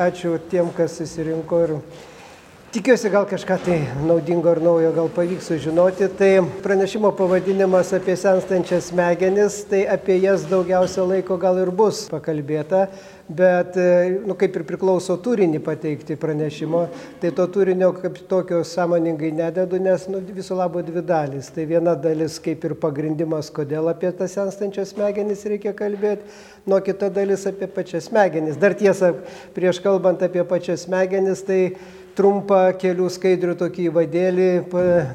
ačiū tiem, kas susirinko ir Tikiuosi, gal kažką tai naudingo ir naujo gal pavyks sužinoti. Tai pranešimo pavadinimas apie senstančias smegenis, tai apie jas daugiausia laiko gal ir bus pakalbėta, bet, nu, kaip ir priklauso turinį pateikti pranešimo, tai to turinio kaip tokio sąmoningai nededu, nes nu, viso labo dvi dalis. Tai viena dalis kaip ir pagrindimas, kodėl apie tas senstančias smegenis reikia kalbėti, nuo kita dalis apie pačias smegenis. Dar tiesa, prieš kalbant apie pačias smegenis, tai trumpą kelių skaidrių tokį įvadėlį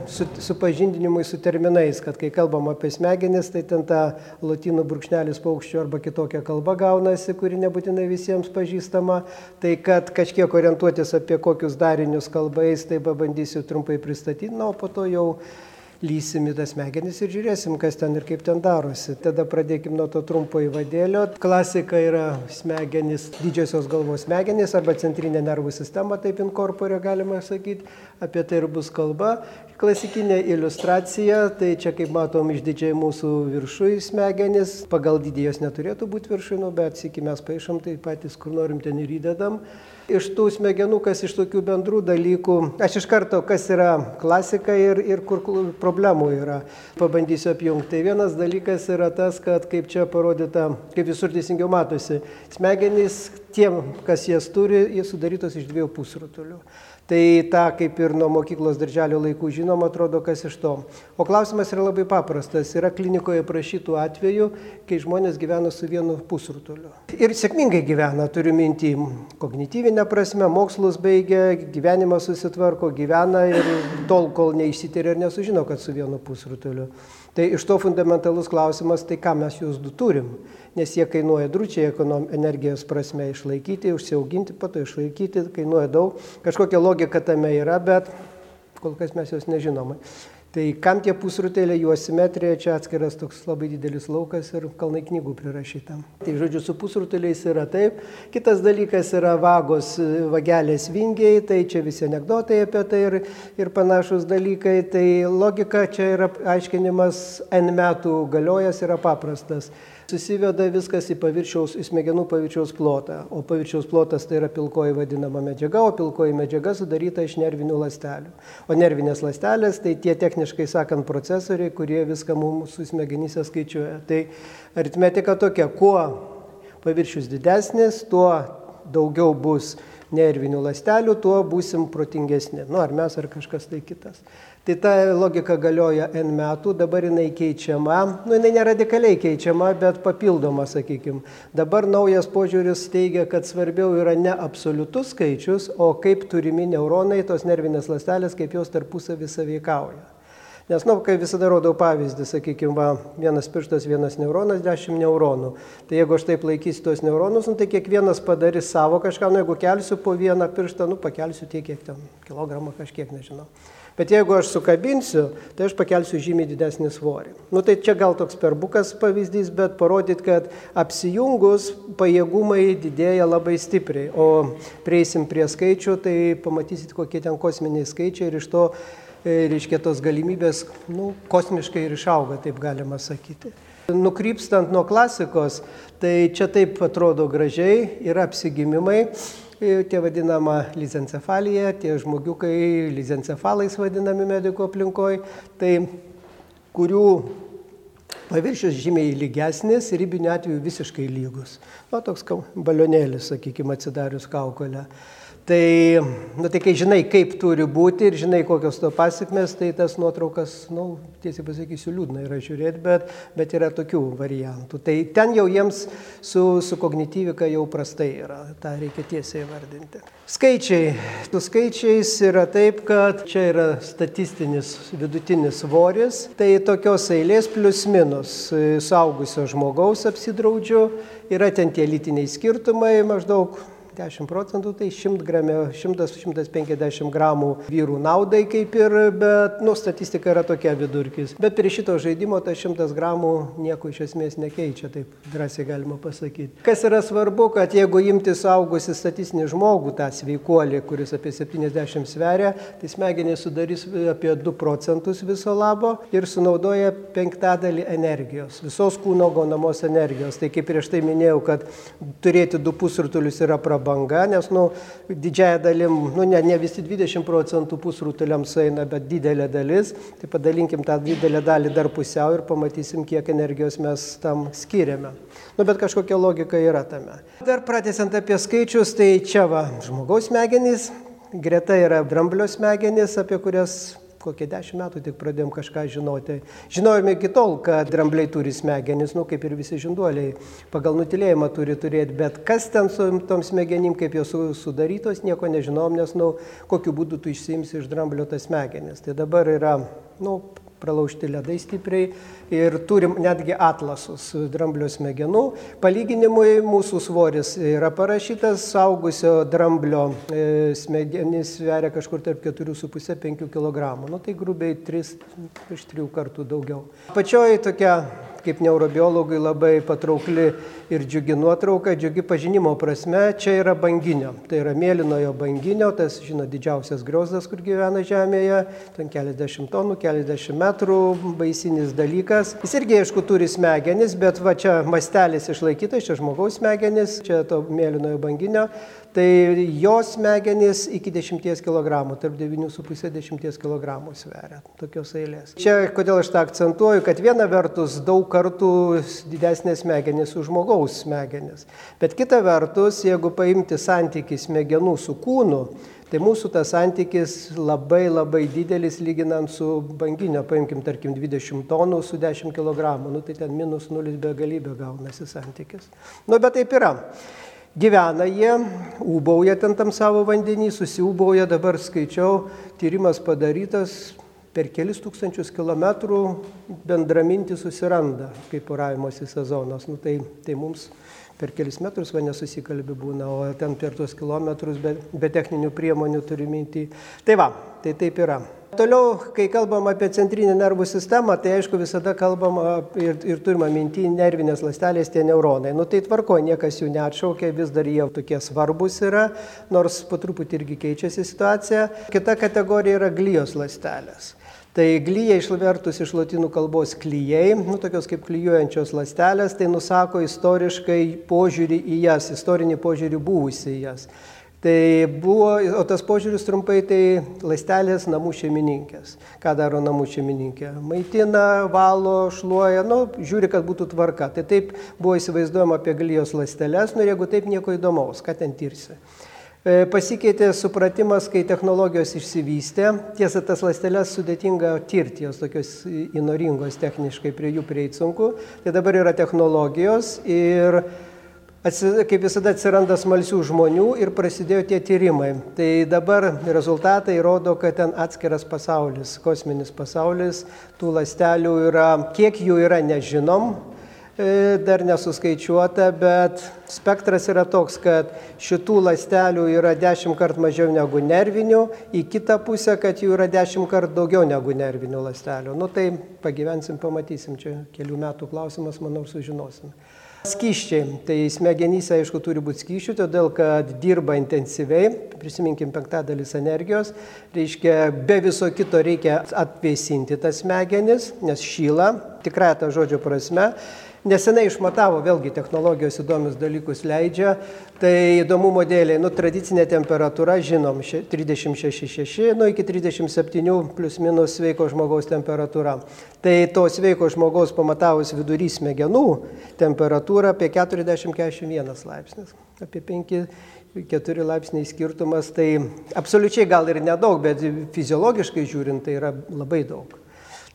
su, supažindinimui su terminais, kad kai kalbam apie smegenis, tai ten ta lotynų brūkšnelis paukščio arba kitokia kalba gaunasi, kuri nebūtinai visiems pažįstama, tai kad kažkiek orientuotis apie kokius darinius kalbais, tai pabandysiu trumpai pristatyti, na, o po to jau lysim į tas smegenis ir žiūrėsim, kas ten ir kaip ten darosi. Tada pradėkim nuo to trumpo įvadėlio. Klasika yra smegenis, didžiosios galvos smegenis arba centrinė nervų sistema, taip inkorporė galima sakyti, apie tai ir bus kalba. Klasikinė iliustracija, tai čia kaip matom išdidžiai mūsų viršui smegenis, pagal dydį jos neturėtų būti viršui, nu, bet sėki mes paaišom, tai patys kur norim ten ir įdedam iš tų smegenų, kas iš tokių bendrų dalykų. Aš iš karto, kas yra klasika ir, ir kur problemų yra. Pabandysiu apjungti. Tai vienas dalykas yra tas, kad kaip čia parodyta, kaip visur teisingiau matosi, smegenys tiem, kas jas turi, jie sudarytos iš dviejų pusrutulių. Tai tą kaip ir nuo mokyklos darželio laikų žinom, atrodo, kas iš to. O klausimas yra labai paprastas. Yra klinikoje prašytų atvejų, kai žmonės gyvena su vienu pusrutuliu. Ir sėkmingai gyvena, turiu mintį, kognityvinę prasme, mokslus baigia, gyvenimą susitvarko, gyvena ir tol, kol neišsitiria ir nesužino, kad su vienu pusrutuliu. Tai iš to fundamentalus klausimas, tai ką mes jūs du turim nes jie kainuoja dručiai ekonom, energijos prasme išlaikyti, užsiauginti, po to išlaikyti, kainuoja daug. Kažkokia logika tame yra, bet kol kas mes jos nežinome. Tai kam tie pusrutėliai, jų asimetrija, čia atskiras toks labai didelis laukas ir kalnai knygų prirašyta. Tai žodžiu, su pusrutėliais yra taip. Kitas dalykas yra vagos, vagelės vingiai, tai čia visi anegdotai apie tai ir, ir panašus dalykai. Tai logika čia yra aiškinimas N metų galiojas yra paprastas. Susiveda viskas į paviršiaus, į smegenų paviršiaus plotą, o paviršiaus plotas tai yra pilkoji vadinama medžiaga, o pilkoji medžiaga sudaryta iš nervinių ląstelių. O nervinės ląstelės tai tie techniškai sakant procesoriai, kurie viską mūsų smegenyse skaičiuoja. Tai aritmetika tokia, kuo paviršius didesnis, tuo daugiau bus nervinių ląstelių, tuo būsim protingesni. Nu, ar mes, ar kažkas tai kitas. Tai ta logika galioja N metų, dabar jinai keičiama, nu jinai neradikaliai keičiama, bet papildoma, sakykime. Dabar naujas požiūris teigia, kad svarbiau yra ne absoliutus skaičius, o kaip turimi neuronai, tos nervinės lastelės, kaip jos tarpusavį saveikauja. Nes, na, nu, kai visada rodau pavyzdį, sakykime, va, vienas pirštas, vienas neuronas, dešimt neuronų. Tai jeigu aš taip laikysiu tuos neuronus, nu, tai kiekvienas padarys savo kažką, nu, jeigu kelsiu po vieną pirštą, nu, pakelsiu tiek, kiek ten, kilogramą kažkiek, nežinau. Bet jeigu aš sukabinsiu, tai aš pakelsiu žymiai didesnį svorį. Nu tai čia gal toks perbukas pavyzdys, bet parodyt, kad apsijungus pajėgumai didėja labai stipriai. O prieisim prie skaičių, tai pamatysit, kokie ten kosminiai skaičiai ir iš to, e, reiškia, tos galimybės, nu, kosmiškai ir išauga, taip galima sakyti. Nukrypstant nuo klasikos, tai čia taip atrodo gražiai, yra apsigimimai tie vadinama lizencefalija, tie žmogiukai lizencefalais vadinami mediko aplinkoje, tai kurių paviršius žymiai lygesnis, ribiniu atveju visiškai lygus. O toks balionėlis, sakykime, atsidarius kaukolę. Tai, nu, tai kai žinai, kaip turi būti ir žinai, kokios to pasiekmes, tai tas nuotraukas, nu, tiesiai pasakysiu, liūdna yra žiūrėti, bet, bet yra tokių variantų. Tai ten jau jiems su, su kognityvika jau prastai yra, tą reikia tiesiai vardinti. Skaičiai. Su skaičiais yra taip, kad čia yra statistinis vidutinis svoris, tai tokios eilės plus minus saugusio žmogaus apsidraudžiu, yra ten tie lytiniai skirtumai maždaug 10 procentų, tai 100 gramė, 100-150 gramų vyrų naudai kaip ir, bet, nu, statistika yra tokia vidurkis. Bet prie šito žaidimo tas 100 gramų nieko iš esmės nekeičia, taip drąsiai galima pasakyti. Kas yra svarbu, kad jeigu imti saugusi statistinį žmogų, tą sveikuolį, kuris apie 70 sveria, tai smegenys sudarys apie 2 procentus viso labo ir sunaudoja penktadalį energijos, visos kūno gaunamos energijos. Tai kaip prieš tai minėjau, kad turėti du pusrutulius yra prabanga banga, nes, nu, didžiaja dalim, nu, ne, ne visi 20 procentų pusrutuliam sueina, bet didelė dalis. Tai padalinkim tą didelę dalį dar pusiau ir pamatysim, kiek energijos mes tam skiriame. Nu, bet kažkokia logika yra tame. Dar pratęsiant apie skaičius, tai čia va, žmogaus smegenys, greta yra dramblio smegenys, apie kurias kokie dešimt metų tik pradėjom kažką žinoti. Žinojome iki tol, kad drambliai turi smegenis, nu kaip ir visi žinduoliai, pagal nutilėjimą turi turėti, bet kas ten su tom smegenim, kaip jos sudarytos, nieko nežinom, nes, nu, kokiu būdu tu išsiimsi iš dramblio tas smegenis. Tai dabar yra, nu, pralaužti ledai stipriai ir turim netgi atlasus dramblio smegenų. Palyginimui mūsų svoris yra parašytas, saugusio dramblio e, smegenys sveria kažkur tarp 4,5-5 kg. Nu tai grubiai 3 iš 3 kartų daugiau. Pačioji tokia kaip neurobiologui labai patraukli ir džiugi nuotrauka, džiugi pažinimo prasme, čia yra banginio. Tai yra mėlynojo banginio, tas, žinot, didžiausias griozdas, kur gyvena Žemėje, ten keliasdešimt tonų, keliasdešimt metrų, baisinis dalykas. Jis irgi, aišku, turi smegenis, bet va čia mastelis išlaikytas, čia žmogaus smegenis, čia to mėlynojo banginio, tai jo smegenys iki 10 kg, tarp 9,5-10 kg sveria tokios eilės. Čia kodėl aš tą akcentuoju, kad viena vertus daug kartų didesnės smegenys už žmogaus smegenys, bet kita vertus, jeigu paimti santykį smegenų su kūnu, Tai mūsų tas santykis labai labai didelis lyginant su banginio, paimkim, tarkim, 20 tonų su 10 kg, nu tai ten minus 0 begalybė gaunasi santykis. Nu bet taip yra. Gyvena jie, ūbauja ten tam savo vandenį, susiūbauja, dabar skaičiau, tyrimas padarytas, per kelis tūkstančius kilometrų bendraminti susiranda, kaip poravimosi sezonas. Nu, tai, tai mums per kelis metrus va nesusikalbi būna, o ten per tuos kilometrus be, be techninių priemonių turi mintį. Tai va, tai taip yra. Toliau, kai kalbam apie centrinę nervų sistemą, tai aišku visada kalbam ir, ir turime minti nervinės lastelės, tie neuronai. Nu tai tvarko, niekas jų neatšaukia, vis dar jie tokie svarbus yra, nors po truputį irgi keičiasi situacija. Kita kategorija yra glijos lastelės. Tai glyja išvertus iš latinų kalbos klyjei, nu, tokios kaip klyjuojančios lastelės, tai nusako istoriškai požiūrį į jas, istorinį požiūrį buvusi į jas. Tai buvo, o tas požiūris trumpai, tai lastelės namų šeimininkės. Ką daro namų šeimininkė? Maitina, valo, šluoja, nu, žiūri, kad būtų tvarka. Tai taip buvo įsivaizduojama apie galijos lastelės, nu ir jeigu taip nieko įdomaus, ką ten tirsi. E, pasikeitė supratimas, kai technologijos išsivystė. Tiesa, tas lastelės sudėtinga tirti, jos tokios įnoringos techniškai, prie jų prieiti sunku. Tai dabar yra technologijos ir kaip visada atsiranda smalsių žmonių ir prasidėjo tie tyrimai. Tai dabar rezultatai rodo, kad ten atskiras pasaulis, kosminis pasaulis, tų lastelių yra, kiek jų yra nežinom, dar nesuskaičiuota, bet spektras yra toks, kad šitų lastelių yra dešimt kartų mažiau negu nervinių, į kitą pusę, kad jų yra dešimt kartų daugiau negu nervinių lastelių. Nu tai pagyvensim, pamatysim, čia kelių metų klausimas, manau, sužinosim. Skyščiai. Tai smegenyse, aišku, turi būti skyščių, todėl kad dirba intensyviai, prisiminkim penktadalis energijos, reiškia, be viso kito reikia atvėsinti tas smegenis, nes šyla, tikrai tą žodžio prasme. Nesenai išmatavo, vėlgi technologijos įdomius dalykus leidžia, tai įdomumo dėliai, nu, tradicinė temperatūra, žinom, 36,6, nu, iki 37 plus minus sveiko žmogaus temperatūra. Tai to sveiko žmogaus pamatavus vidury smegenų temperatūra apie 40-41 laipsnis, apie 5 4 laipsniai skirtumas, tai absoliučiai gal ir nedaug, bet fiziologiškai žiūrint tai yra labai daug.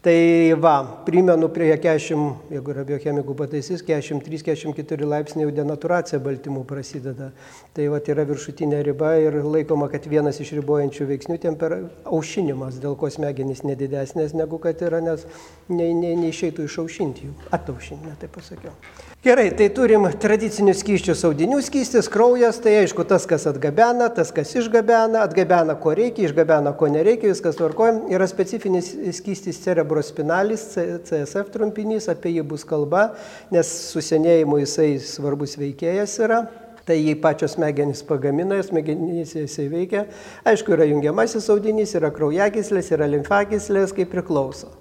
Tai va, primenu prie 40, jeigu yra biochemikų pataisys, 43-44 laipsniai jau denaturacija baltymų prasideda. Tai va, yra viršutinė riba ir laikoma, kad vienas iš ribojančių veiksnių temper... aušinimas, dėl ko smegenys nedidesnės negu kad yra, nes ne, ne, neišeitų išaušinti jų. Ataušinti, ne taip pasakiau. Gerai, tai turim tradicinius skyščius audinių skystis, kraujas, tai aišku tas, kas atgabena, tas, kas išgabena, atgabena ko reikia, išgabena ko nereikia, viskas tvarkojam. Yra specifinis skystis cerebrospinalis, CSF trumpinys, apie jį bus kalba, nes susenėjimu jisai svarbus veikėjas yra. Tai jį pačios smegenys pagamina, smegenys jisai veikia. Aišku, yra jungiamasis audinys, yra kraujagyslės, yra limfagyslės, kaip priklauso.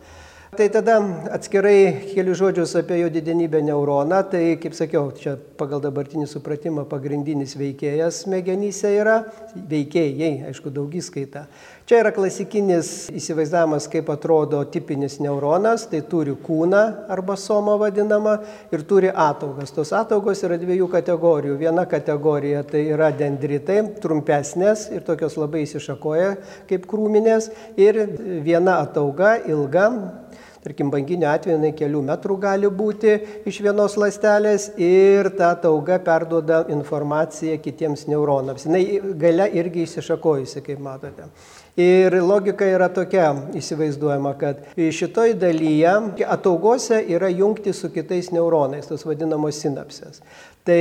Tai tada atskirai keli žodžius apie jo didenybę neuroną. Tai, kaip sakiau, čia pagal dabartinį supratimą pagrindinis veikėjas smegenyse yra, veikėjai, aišku, daugiskaita. Čia yra klasikinis įsivaizdavimas, kaip atrodo tipinis neuronas, tai turi kūną arba somą vadinamą ir turi ataugas. Tos ataugos yra dviejų kategorijų. Viena kategorija tai yra dendritai, trumpesnės ir tokios labai įsišakoja kaip krūminės ir viena atauga ilga, tarkim, banginio atveju jinai kelių metrų gali būti iš vienos lastelės ir ta tauga perduoda informaciją kitiems neuronams. Jis gale irgi įsišakojusi, kaip matote. Ir logika yra tokia įsivaizduojama, kad šitoj dalyje ataugose yra jungti su kitais neuronais, tos vadinamos sinapsės. Tai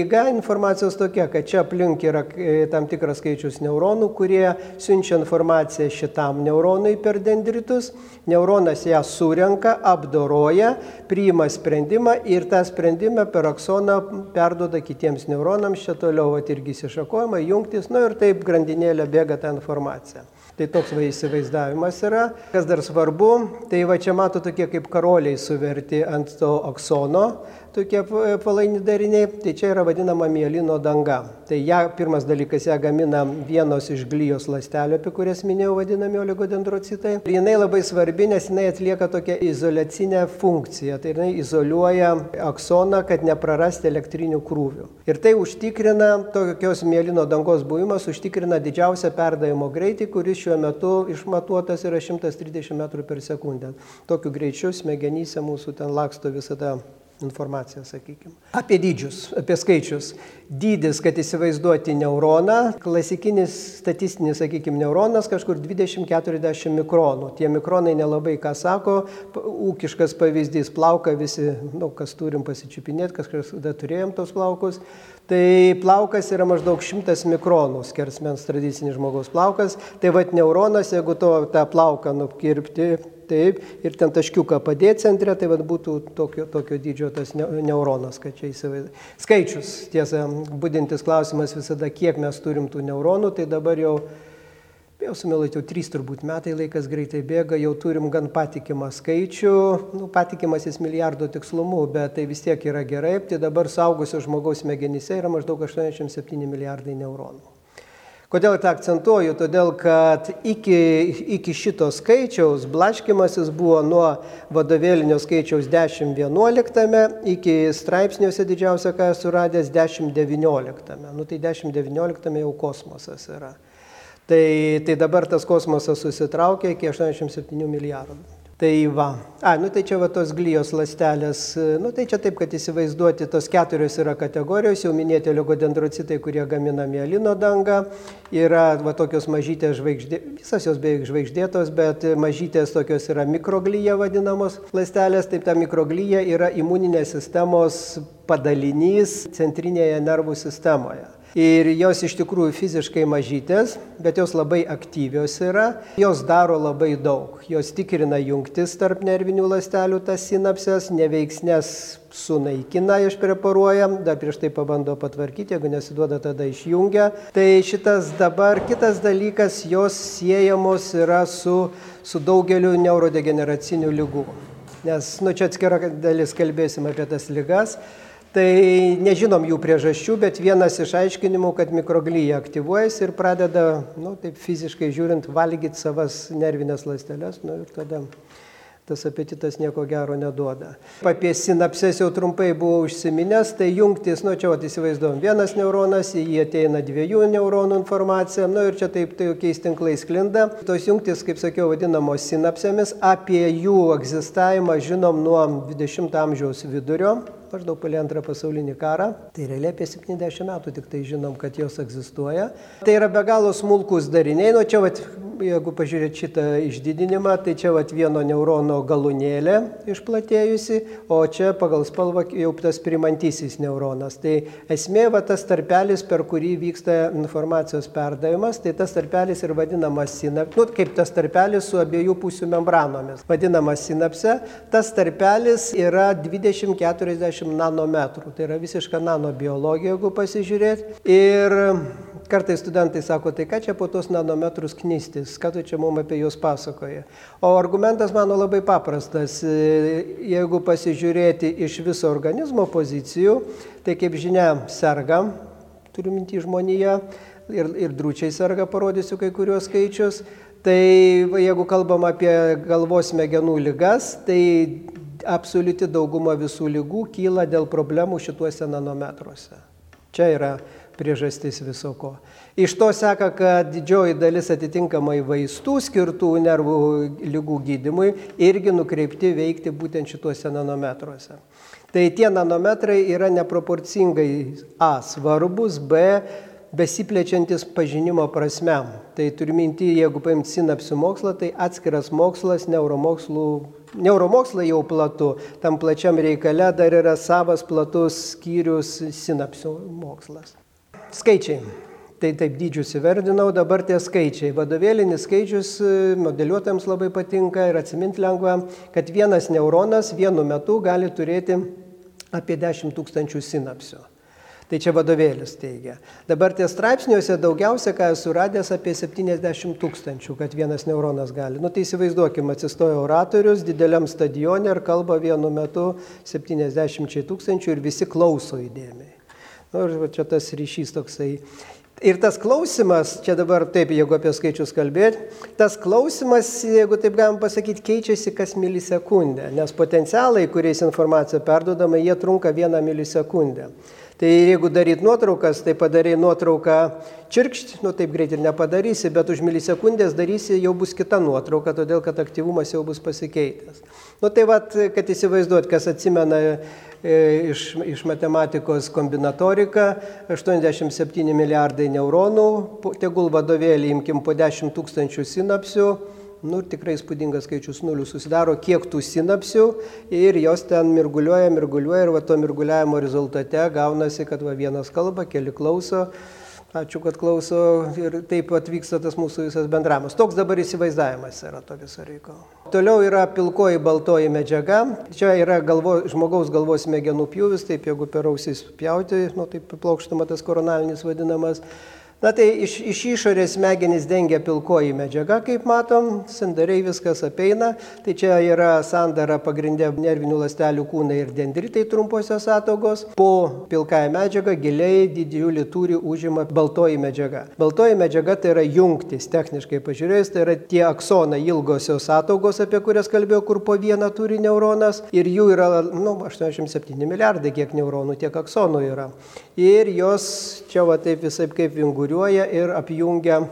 įga informacijos tokia, kad čia aplink yra e, tam tikras skaičius neuronų, kurie siunčia informaciją šitam neuronui per dendritus, neuronas ją surenka, apdoroja, priima sprendimą ir tą sprendimą per aksoną perduoda kitiems neuronams, čia toliau irgi įsišakojama, jungtis, nu ir taip grandinėlė bėga tą informaciją. Tai toks va įsivaizdavimas yra. Kas dar svarbu, tai va čia mato tokie kaip karoliai suverti ant to aksono tokie palaini dariniai, tai čia yra vadinama mielino danga. Tai ją, pirmas dalykas, ją gamina vienos iš glyjos ląstelių, apie kurias minėjau, vadinami oligodendrocitai. Ir jinai labai svarbi, nes jinai atlieka tokią izolacinę funkciją. Tai jinai izoliuoja aksoną, kad neprarasti elektrinių krūvių. Ir tai užtikrina, tokios mielino dangos buvimas užtikrina didžiausią perdavimo greitį, kuris šiuo metu išmatuotas yra 130 m per sekundę. Tokiu greičiu smegenyse mūsų ten laksto visada informaciją, sakykime. Apie dydžius, apie skaičius. Dydis, kad įsivaizduoti neuroną, klasikinis statistinis, sakykime, neuronas kažkur 20-40 mikronų. Tie mikronai nelabai ką sako, ūkiškas pavyzdys, plauka visi, nu, kas turim pasičiupinėti, kažkas tada turėjom tos plaukus. Tai plaukas yra maždaug 100 mikronų, skersmens tradicinis žmogaus plaukas. Tai vad neuronas, jeigu to tą plauką nukirpti, taip, ir ten taškiuką padėti centre, tai vad būtų tokio, tokio dydžio tas neuronas, kad čia įsivaizduoju. Skaičius, tiesa, būdintis klausimas visada, kiek mes turim tų neuronų, tai dabar jau, jau sumilaitėjau, trys turbūt metai laikas greitai bėga, jau turim gan patikimą skaičių, nu, patikimas jis milijardo tikslumu, bet tai vis tiek yra gerai, tai dabar saugusio žmogaus smegenyse yra maždaug 87 milijardai neuronų. Kodėl tą akcentuoju? Todėl, kad iki, iki šito skaičiaus blaškimasis buvo nuo vadovėlinio skaičiaus 10-11 iki straipsniuose didžiausia, ką esu radęs, 10-19. Nu tai 10-19 jau kosmosas yra. Tai, tai dabar tas kosmosas susitraukė iki 87 milijardų. Tai va. A, nu tai čia va tos glijos lastelės. Nu tai čia taip, kad įsivaizduoti, tos keturios yra kategorijos, jau minėti oligodendrocitai, kurie gamina mielino dangą. Yra va tokios mažytės žvaigždės, visas jos beveik žvaigždėtos, bet mažytės tokios yra mikroglyja vadinamos lastelės. Taip ta mikroglyja yra imuninės sistemos padalinys centrinėje nervų sistemoje. Ir jos iš tikrųjų fiziškai mažytės, bet jos labai aktyvios yra, jos daro labai daug. Jos tikrina jungtis tarp nervinių ląstelių, tas sinapses, neveiksnės sunaikina, išpreparuoja, dar prieš tai pabando patvarkyti, jeigu nesiduoda, tada išjungia. Tai šitas dabar kitas dalykas, jos siejamos yra su, su daugeliu neurodegeneracinių lygų. Nes, nu čia atskira dalis kalbėsim apie tas lygas. Tai nežinom jų priežasčių, bet vienas iš aiškinimų, kad mikroglyja aktyvuojasi ir pradeda, nu, taip fiziškai žiūrint, valgyti savas nervinės ląsteles, nu, ir tada tas apetitas nieko gero neduoda. Apie sinapses jau trumpai buvau užsiminęs, tai jungtis, nu čia įsivaizduom, vienas neuronas, į jį ateina dviejų neuronų informacija, nu ir čia taip tai jokiais tinklais klinda. Tos jungtis, kaip sakiau, vadinamos sinapsėmis, apie jų egzistavimą žinom nuo 20 amžiaus vidurio maždaug palei antrą pasaulinį karą. Tai realiai apie 70 metų tik tai žinom, kad jos egzistuoja. Tai yra be galo smulkus dariniai. Nu, čia, vat, jeigu pažiūrėt šitą išdidinimą, tai čia vat, vieno neurono galūnėlė išplatėjusi, o čia pagal spalvą jau tas primantysis neuronas. Tai esmė, va, tas tarpelis, per kurį vyksta informacijos perdavimas, tai tas tarpelis ir vadinamas sinapse, nu, kaip tas tarpelis su abiejų pusių membranomis. Vadinamas sinapse, tas tarpelis yra 20-40 60 nanometrų. Tai yra visiška nanobiologija, jeigu pasižiūrėt. Ir kartais studentai sako, tai ką čia po tos nanometrus knystis, ką tu čia mums apie juos pasakoja. O argumentas mano labai paprastas. Jeigu pasižiūrėti iš viso organizmo pozicijų, tai kaip žinia, sergam, turiu mintį žmoniją, ir, ir drūčiai serga, parodysiu kai kuriuos skaičius. Tai jeigu kalbam apie galvos smegenų lygas, tai absoliuti dauguma visų lygų kyla dėl problemų šituose nanometruose. Čia yra priežastis viso ko. Iš to seka, kad didžioji dalis atitinkamai vaistų skirtų nervų lygų gydimui irgi nukreipti veikti būtent šituose nanometruose. Tai tie nanometrai yra neproporcingai A svarbus, B besiplečiantis pažinimo prasme. Tai turiu minti, jeigu paimti sinapsių mokslą, tai atskiras mokslas, neuromokslų, neuromokslai jau platu, tam plačiam reikale dar yra savas platus skyrius sinapsių mokslas. Skaičiai. Tai taip dydžius įverdinau, dabar tie skaičiai. Vadovėlinis skaičius modeliuotams labai patinka ir atsiminti lengva, kad vienas neuronas vienu metu gali turėti apie 10 tūkstančių sinapsių. Tai čia vadovėlis teigia. Dabar tie straipsniuose daugiausia, ką esu radęs, apie 70 tūkstančių, kad vienas neuronas gali. Nu tai įsivaizduokime, atsistoja oratorius dideliam stadione ir kalba vienu metu 70 tūkstančių ir visi klauso įdėmiai. Nu, ir čia tas ryšys toksai. Ir tas klausimas, čia dabar taip, jeigu apie skaičius kalbėti, tas klausimas, jeigu taip galim pasakyti, keičiasi kas milisekundę, nes potencialai, kuriais informacija perdodama, jie trunka vieną milisekundę. Tai jeigu daryt nuotraukas, tai padarai nuotrauką čirkšt, nu taip greit ir nepadarysi, bet už milisekundės darysi, jau bus kita nuotrauka, todėl kad aktyvumas jau bus pasikeitęs. Nu tai vad, kad įsivaizduot, kas atsimena e, iš, iš matematikos kombinatoriką, 87 milijardai neuronų, tegul vadovėlį imkim po 10 tūkstančių sinapsių nu, tikrai spūdingas skaičius nulių susidaro, kiek tų sinapsių ir jos ten mirguliuoja, mirguliuoja ir va to mirguliavimo rezultate gaunasi, kad va vienas kalba, keli klauso. Ačiū, kad klauso ir taip atvyksta tas mūsų visas bendravimas. Toks dabar įsivaizdavimas yra to viso reikalo. Toliau yra pilkoji baltoji medžiaga. Čia yra galvo, žmogaus galvos smegenų pjūvis, taip jeigu per ausis pjauti, nu, taip plokštama tas koronalinis vadinamas. Na tai iš, iš išorės smegenys dengia pilkoji medžiaga, kaip matom, sandariai viskas apeina. Tai čia yra sandara pagrindė nervinių lastelių kūnai ir dendritai trumposios atogos. Po pilkąją medžiagą giliai didžiulį turi užima baltoji medžiaga. Baltoji medžiaga tai yra jungtis, techniškai pažiūrėjus, tai yra tie aksonai ilgosios atogos, apie kurias kalbėjau, kur po vieną turi neuronas. Ir jų yra, nu, 87 milijardai, kiek neuronų, tiek aksonų yra. Ir jos čia va taip visai kaip vinguriuoja sambūriuoja ir apjungia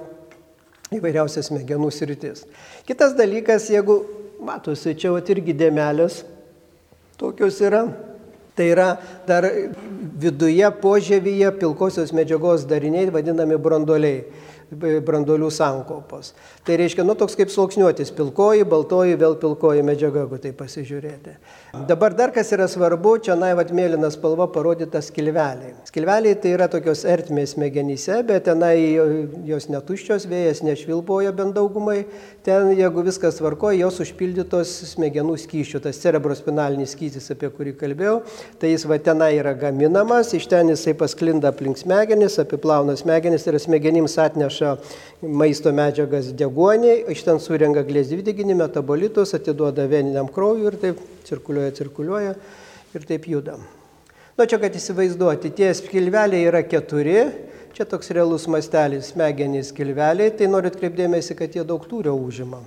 įvairiausias smegenų sritis. Kitas dalykas, jeigu matosi, čia vat irgi dėmelės tokios yra, tai yra dar viduje požievyje pilkosios medžiagos dariniai vadinami branduoliai brandolių sankaupos. Tai reiškia, nu toks kaip sluoksniuotis - pilkoji, baltoji, vėl pilkoji medžiaga, jeigu tai pasižiūrėti. Dabar dar kas yra svarbu, čia naivat mėlyna spalva parodyta skilveliai. Skilveliai tai yra tokios ertmės smegenyse, bet tenai jos netuščios, vėjas nešvilpoja bent daugumai. Ten, jeigu viskas tvarkoja, jos užpildytos smegenų skyšių. Tas cerebrospinalinis skysis, apie kurį kalbėjau, tai jis va tenai yra gaminamas, iš ten jisai pasklinda aplink smegenis, apiplauna smegenis ir smegenims atneša maisto medžiagas deguonį, iš ten surenga glės dvideginį, metabolitus, atiduoda veniniam kraujui ir taip cirkuliuoja, cirkuliuoja ir taip juda. Na nu, čia, kad įsivaizduoti, tie skilveliai yra keturi, čia toks realus mastelis, smegenys skilveliai, tai norit kreipdėmėsi, kad jie daug tūrio užima.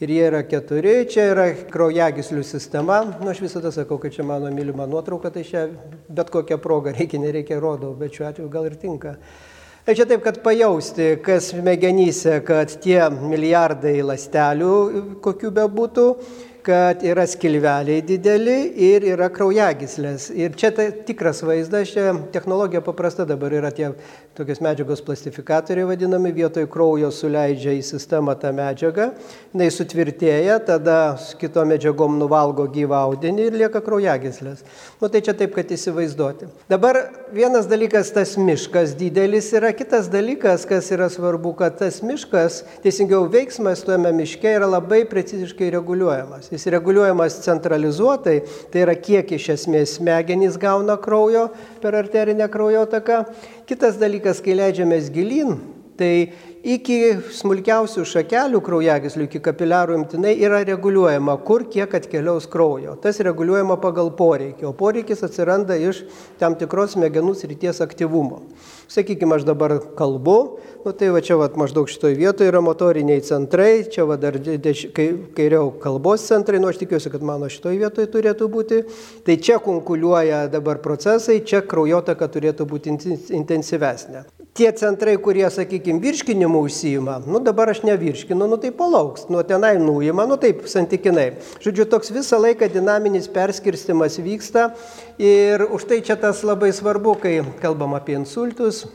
Ir jie yra keturi, čia yra kraujagyslių sistema. Nu, aš visada sakau, kad čia mano mylima nuotrauka, tai čia bet kokią progą reikia, nereikia rodau, bet šiuo atveju gal ir tinka. Tai čia taip, kad pajausti, kas smegenyse, kad tie milijardai lastelių, kokių bebūtų, kad yra skilveliai dideli ir yra kraujagyslės. Ir čia tai tikras vaizdas, čia technologija paprasta dabar yra tie tokios medžiagos plastifikatoriai vadinami, vietoj kraujo suleidžia į sistemą tą medžiagą, jinai sutvirtėja, tada kito medžiagom nuvalgo gyvą audinį ir lieka kraujagyslės. Nu tai čia taip, kad įsivaizduoti. Dabar vienas dalykas tas miškas didelis yra, kitas dalykas, kas yra svarbu, kad tas miškas, teisingiau veiksmas tuome miške yra labai preciziškai reguliuojamas Jis reguliuojamas centralizuotai, tai yra kiek iš esmės smegenys gauna kraujo per arterinę kraujotaką. Kitas dalykas, kai leidžiamės gilin, tai iki smulkiausių šakelių kraujagyslių, iki kapiliarų imtinai yra reguliuojama, kur kiek atkeliaus kraujo. Tas reguliuojama pagal poreikį, o poreikis atsiranda iš tam tikros smegenų srities aktyvumo. Sakykime, aš dabar kalbu, nu, tai va čia va, maždaug šitoje vietoje yra motoriniai centrai, čia va dar deš, kairiau kalbos centrai, nu aš tikiuosi, kad mano šitoje vietoje turėtų būti. Tai čia konkuliuoja dabar procesai, čia kraujotaka turėtų būti intensyvesnė tie centrai, kurie, sakykime, virškinimu užsijima, nu dabar aš nevirškinu, nu tai palauks, nuo tenai nuima, nu taip santykinai. Žodžiu, toks visą laiką dinaminis perskirstimas vyksta ir už tai čia tas labai svarbu, kai kalbam apie insultus,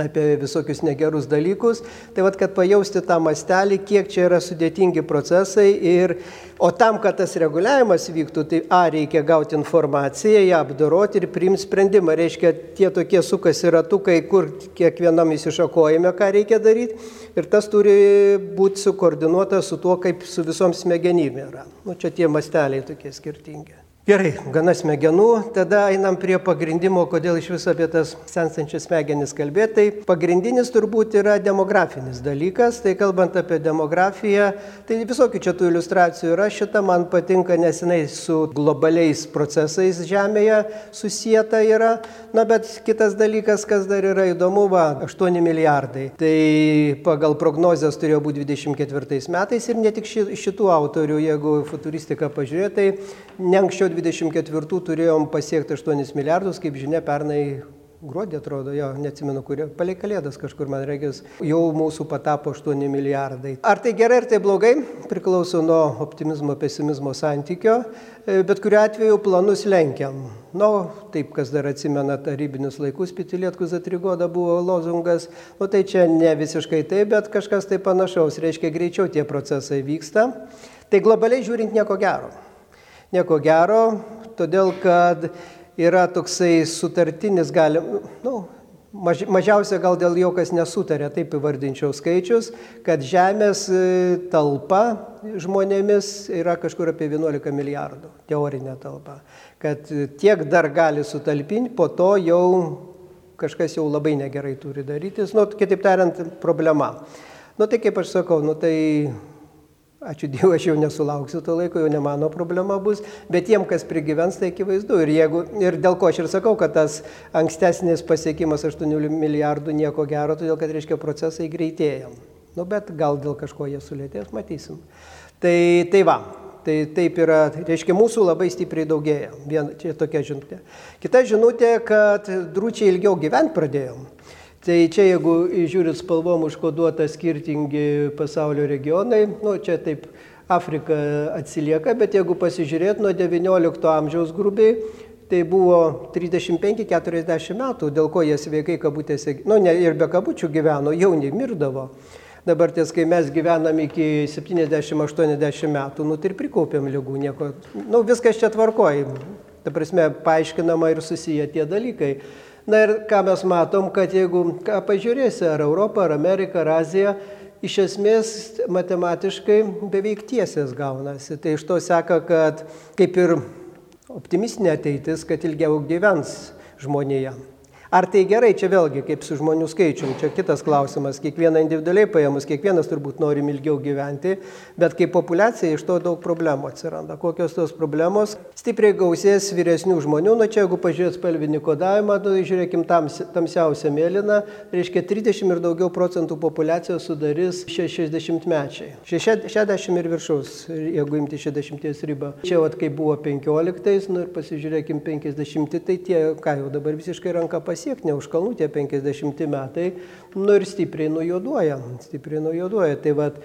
apie visokius negerus dalykus. Tai vad, kad pajausti tą mastelį, kiek čia yra sudėtingi procesai ir, o tam, kad tas reguliavimas vyktų, tai A, reikia gauti informaciją, ją apdoroti ir priimti sprendimą. Reiškia, tie tokie sukasi ratukai, kur kiekvienam įsišakojame, ką reikia daryti ir tas turi būti sukoordinuota su tuo, kaip su visom smegenim yra. Nu, čia tie masteliai tokie skirtingi. Gerai, gana smegenų, tada einam prie pagrindimo, kodėl iš viso apie tas sensančias smegenis kalbėti. Tai pagrindinis turbūt yra demografinis dalykas, tai kalbant apie demografiją, tai visokių čia tų iliustracijų yra, šita man patinka, nes jinai su globaliais procesais Žemėje susijęta yra. Na, bet kitas dalykas, kas dar yra įdomu, va, 8 milijardai. Tai pagal prognozijas turėjo būti 24 metais ir ne tik šitų autorių, jeigu futuristiką pažiūrėtų, tai ne anksčiau 24 turėjom pasiekti 8 milijardus, kaip žinia, pernai gruodį atrodo, jo, neatsimenu, kurio, palei kalėdas kažkur man reikės, jau mūsų patapo 8 milijardai. Ar tai gerai, ar tai blogai, priklauso nuo optimizmo, pesimizmo santykio, e, bet kuriu atveju planus lenkiam. Nu, taip, kas dar atsimena tarybinius laikus, Pitilietkus atrigoda buvo lozungas, nu tai čia ne visiškai taip, bet kažkas tai panašaus, reiškia greičiau tie procesai vyksta. Tai globaliai žiūrint nieko gero nieko gero, todėl kad yra toksai sutartinis, galim, nu, maž, mažiausia gal dėl jo, kas nesutarė, taip įvardinčiau skaičius, kad Žemės e, talpa žmonėmis yra kažkur apie 11 milijardų, teorinė talpa. Kad tiek dar gali sutalpinti, po to jau kažkas jau labai negerai turi darytis, nu, kitaip tariant, problema. Nu tai kaip aš sakau, nu tai Ačiū Dievui, aš jau nesulauksiu to laiko, jau ne mano problema bus, bet tiem, kas prigyvens, tai akivaizdu. Ir, jeigu, ir dėl ko aš ir sakau, kad tas ankstesnis pasiekimas 8 milijardų nieko gero, todėl kad, reiškia, procesai greitėja. Nu, bet gal dėl kažko jie sulėtės, matysim. Tai, tai va, tai taip yra, reiškia, mūsų labai stipriai daugėja. Vien, čia tokia žinutė. Kita žinutė, kad drūčiai ilgiau gyventi pradėjom. Tai čia jeigu žiūrit spalvom užkoduota skirtingi pasaulio regionai, nu čia taip Afrika atsilieka, bet jeigu pasižiūrėt nuo XIX amžiaus grubiai, tai buvo 35-40 metų, dėl ko jie sveikai kabutėse, nu ne ir be kabučių gyveno, jauni mirdavo. Dabar ties, kai mes gyvenam iki 70-80 metų, nu tai ir prikaupėm lygų, nieko, nu viskas čia tvarkoja. Ta prasme, paaiškinama ir susiję tie dalykai. Na ir ką mes matom, kad jeigu ką pažiūrėsi, ar Europą, ar Ameriką, ar Aziją, iš esmės matematiškai beveik tiesės gaunasi. Tai iš to seka, kad kaip ir optimistinė ateitis, kad ilgiau gyvens žmonėje. Ar tai gerai, čia vėlgi kaip su žmonių skaičiumi, čia kitas klausimas, kiekvieną individualiai paėmus, kiekvienas turbūt norim ilgiau gyventi, bet kaip populiacija iš to daug problemų atsiranda. Kokios tos problemos? Stipriai gausės vyresnių žmonių, nu čia jeigu pažiūrėt spalvinį kodavimą, tai žiūrėkim tams, tamsiausią mėlyną, reiškia 30 ir daugiau procentų populiacijos sudarys 60 mečiai. 60 ir viršaus, jeigu imti 60 ribą. Čia vat kaip buvo 15, nu ir pasižiūrėkim 50, tai tie, ką jau dabar visiškai ranka pasiekti pasiekti, ne už kalnų tie 50 metai, nu ir stipriai nujoduoja, stipriai nujoduoja. Tai vad,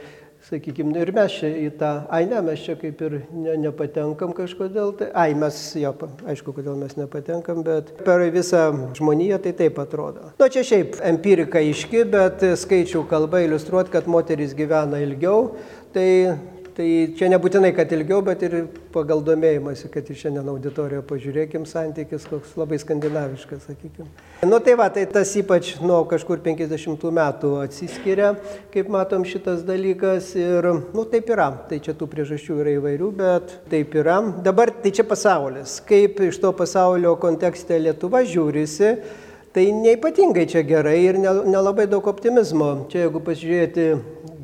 sakykime, ir mes čia į tą, ai ne, mes čia kaip ir ne, nepatenkam kažkodėl, tai, ai mes, jo, aišku, kodėl mes nepatenkam, bet per visą žmoniją tai taip atrodo. Nu, čia šiaip empirika iški, bet skaičių kalba iliustruot, kad moteris gyvena ilgiau, tai Tai čia nebūtinai, kad ilgiau, bet ir pagal domėjimąsi, kad ir šiandien auditorijoje pažiūrėkim santykis, koks labai skandinaviškas, sakykime. Nu tai va, tai tas ypač nuo kažkur 50 metų atsiskiria, kaip matom šitas dalykas ir, nu taip yra. Tai čia tų priežasčių yra įvairių, bet taip yra. Dabar tai čia pasaulis. Kaip iš to pasaulio kontekste Lietuva žiūrisi, Tai neipatingai čia gerai ir nelabai daug optimizmo. Čia jeigu pasižiūrėti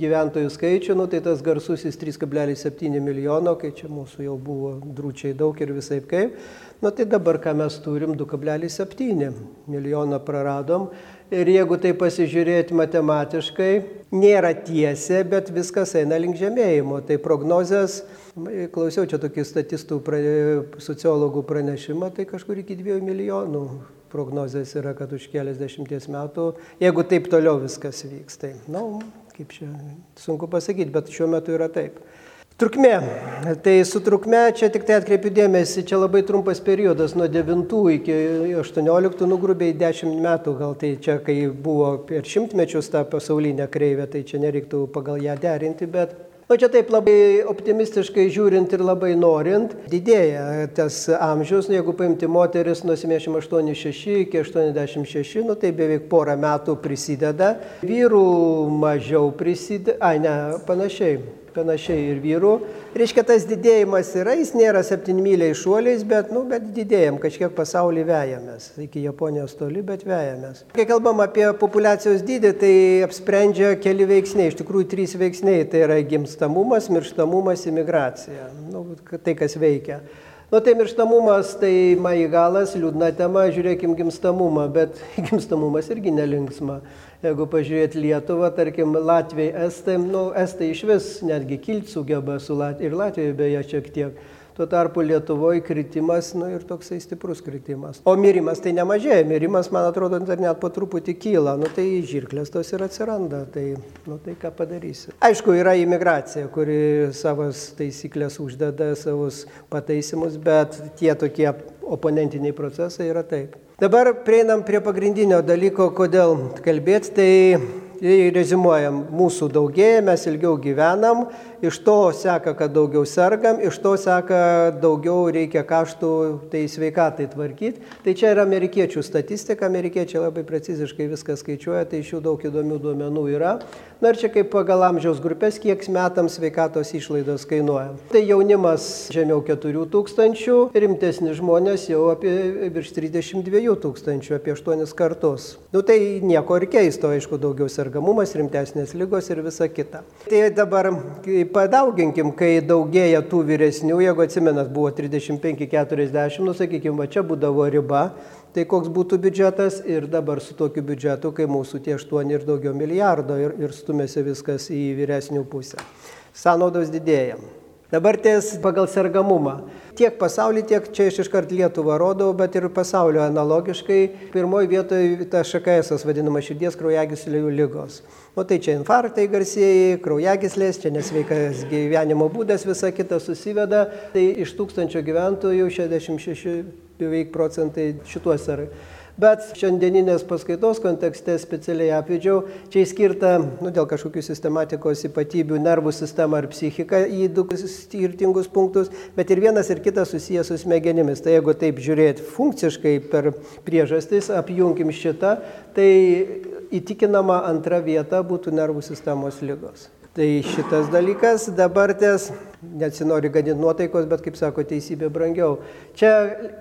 gyventojų skaičių, nu, tai tas garsusis 3,7 milijono, kai čia mūsų jau buvo drūčiai daug ir visai kaip, nu, tai dabar ką mes turim 2,7 milijoną praradom. Ir jeigu tai pasižiūrėti matematiškai, nėra tiesė, bet viskas eina link žemėjimo. Tai prognozijas, klausiau čia tokį statistų, sociologų pranešimą, tai kažkur iki 2 milijonų prognozijas yra, kad už keliasdešimties metų, jeigu taip toliau viskas vyks, tai, na, nu, kaip čia sunku pasakyti, bet šiuo metu yra taip. Trukmė. Tai su trukme čia tik tai atkreipiu dėmesį, čia labai trumpas periodas, nuo 9 iki 18, nu grubiai 10 metų, gal tai čia, kai buvo per šimtmečius ta pasaulinė kreivė, tai čia nereiktų pagal ją derinti, bet O čia taip labai optimistiškai žiūrint ir labai norint, didėja tas amžius, nu, jeigu paimti moteris nuo 78,6 iki 86, nu, tai beveik porą metų prisideda, vyrų mažiau prisideda, ai ne, panašiai panašiai ir vyrų. Reiškia, tas didėjimas yra, jis nėra septynmyliai šuoliais, bet, nu, bet didėjam, kažkiek pasaulį vejamės. Iki Japonijos toli, bet vejamės. Kai kalbam apie populacijos dydį, tai apsprendžia keli veiksniai, iš tikrųjų trys veiksniai. Tai yra gimstamumas, mirštamumas, imigracija. Nu, tai, kas veikia. Nu tai mirštamumas, tai maigalas, liūdna tema, žiūrėkim gimstamumą, bet gimstamumas irgi nelinksma. Jeigu pažiūrėt Lietuvą, tarkim, Latvijai, Estai, nu, Estai iš vis netgi kilt sugeba su Latvijai ir Latvijoje beje šiek tiek. Tuo tarpu Lietuvoje kritimas, nu ir toksai stiprus kritimas. O mirimas tai nemažėja, mirimas, man atrodo, dar net po truputį kyla, nu tai žirklės tos ir atsiranda, tai, nu tai ką padarysi. Aišku, yra imigracija, kuri savas taisyklės uždeda, savus pataisimus, bet tie tokie oponentiniai procesai yra taip. Dabar prieinam prie pagrindinio dalyko, kodėl kalbėti, tai rezimuojam, mūsų daugėja, mes ilgiau gyvenam, iš to seka, kad daugiau sergam, iš to seka daugiau reikia kaštų tai sveikatai tvarkyti. Tai čia yra amerikiečių statistika, amerikiečiai labai preciziškai viską skaičiuoja, tai iš jų daug įdomių duomenų yra. Na ir čia kaip pagal amžiaus grupės, kiek metams sveikatos išlaidos kainuoja. Tai jaunimas žemiau 4 tūkstančių, rimtesni žmonės jau apie virš 32 tūkstančių, apie 8 kartus. Nu tai nieko ir keisto, aišku, daugiau sergamumas, rimtesnės lygos ir visa kita. Tai dabar kaip padauginkim, kai daugėja tų vyresnių, jeigu atsimenat, buvo 35-40, nu sakykime, va čia būdavo riba, tai koks būtų biudžetas ir dabar su tokiu biudžetu, kai mūsų tie 8 ir daugiau milijardo ir, ir stumėsi viskas į vyresnių pusę. Sąnaudos didėja. Dabar ties pagal sergamumą. Tiek pasaulį, tiek čia aš iškart Lietuvą rodau, bet ir pasaulio analogiškai. Pirmoji vietoje ta šakaesas vadinama širdies kraujagyslių lygos. O tai čia infarktai garsieji, kraujagyslės, čia nesveikas gyvenimo būdas, visa kita susiveda. Tai iš tūkstančio gyventojų 66 beveik procentai šituos ar Bet šiandieninės paskaitos kontekste specialiai apvedžiau, čia įskirta, nu, dėl kažkokių sistematikos ypatybių, nervų sistema ar psichika į du skirtingus punktus, bet ir vienas ir kitas susijęs su smegenimis. Tai jeigu taip žiūrėti funkciškai per priežastis, apjungim šitą, tai įtikinama antra vieta būtų nervų sistemos lygos. Tai šitas dalykas dabar ties, nesinori gadinti nuotaikos, bet kaip sako, teisybė brangiau. Čia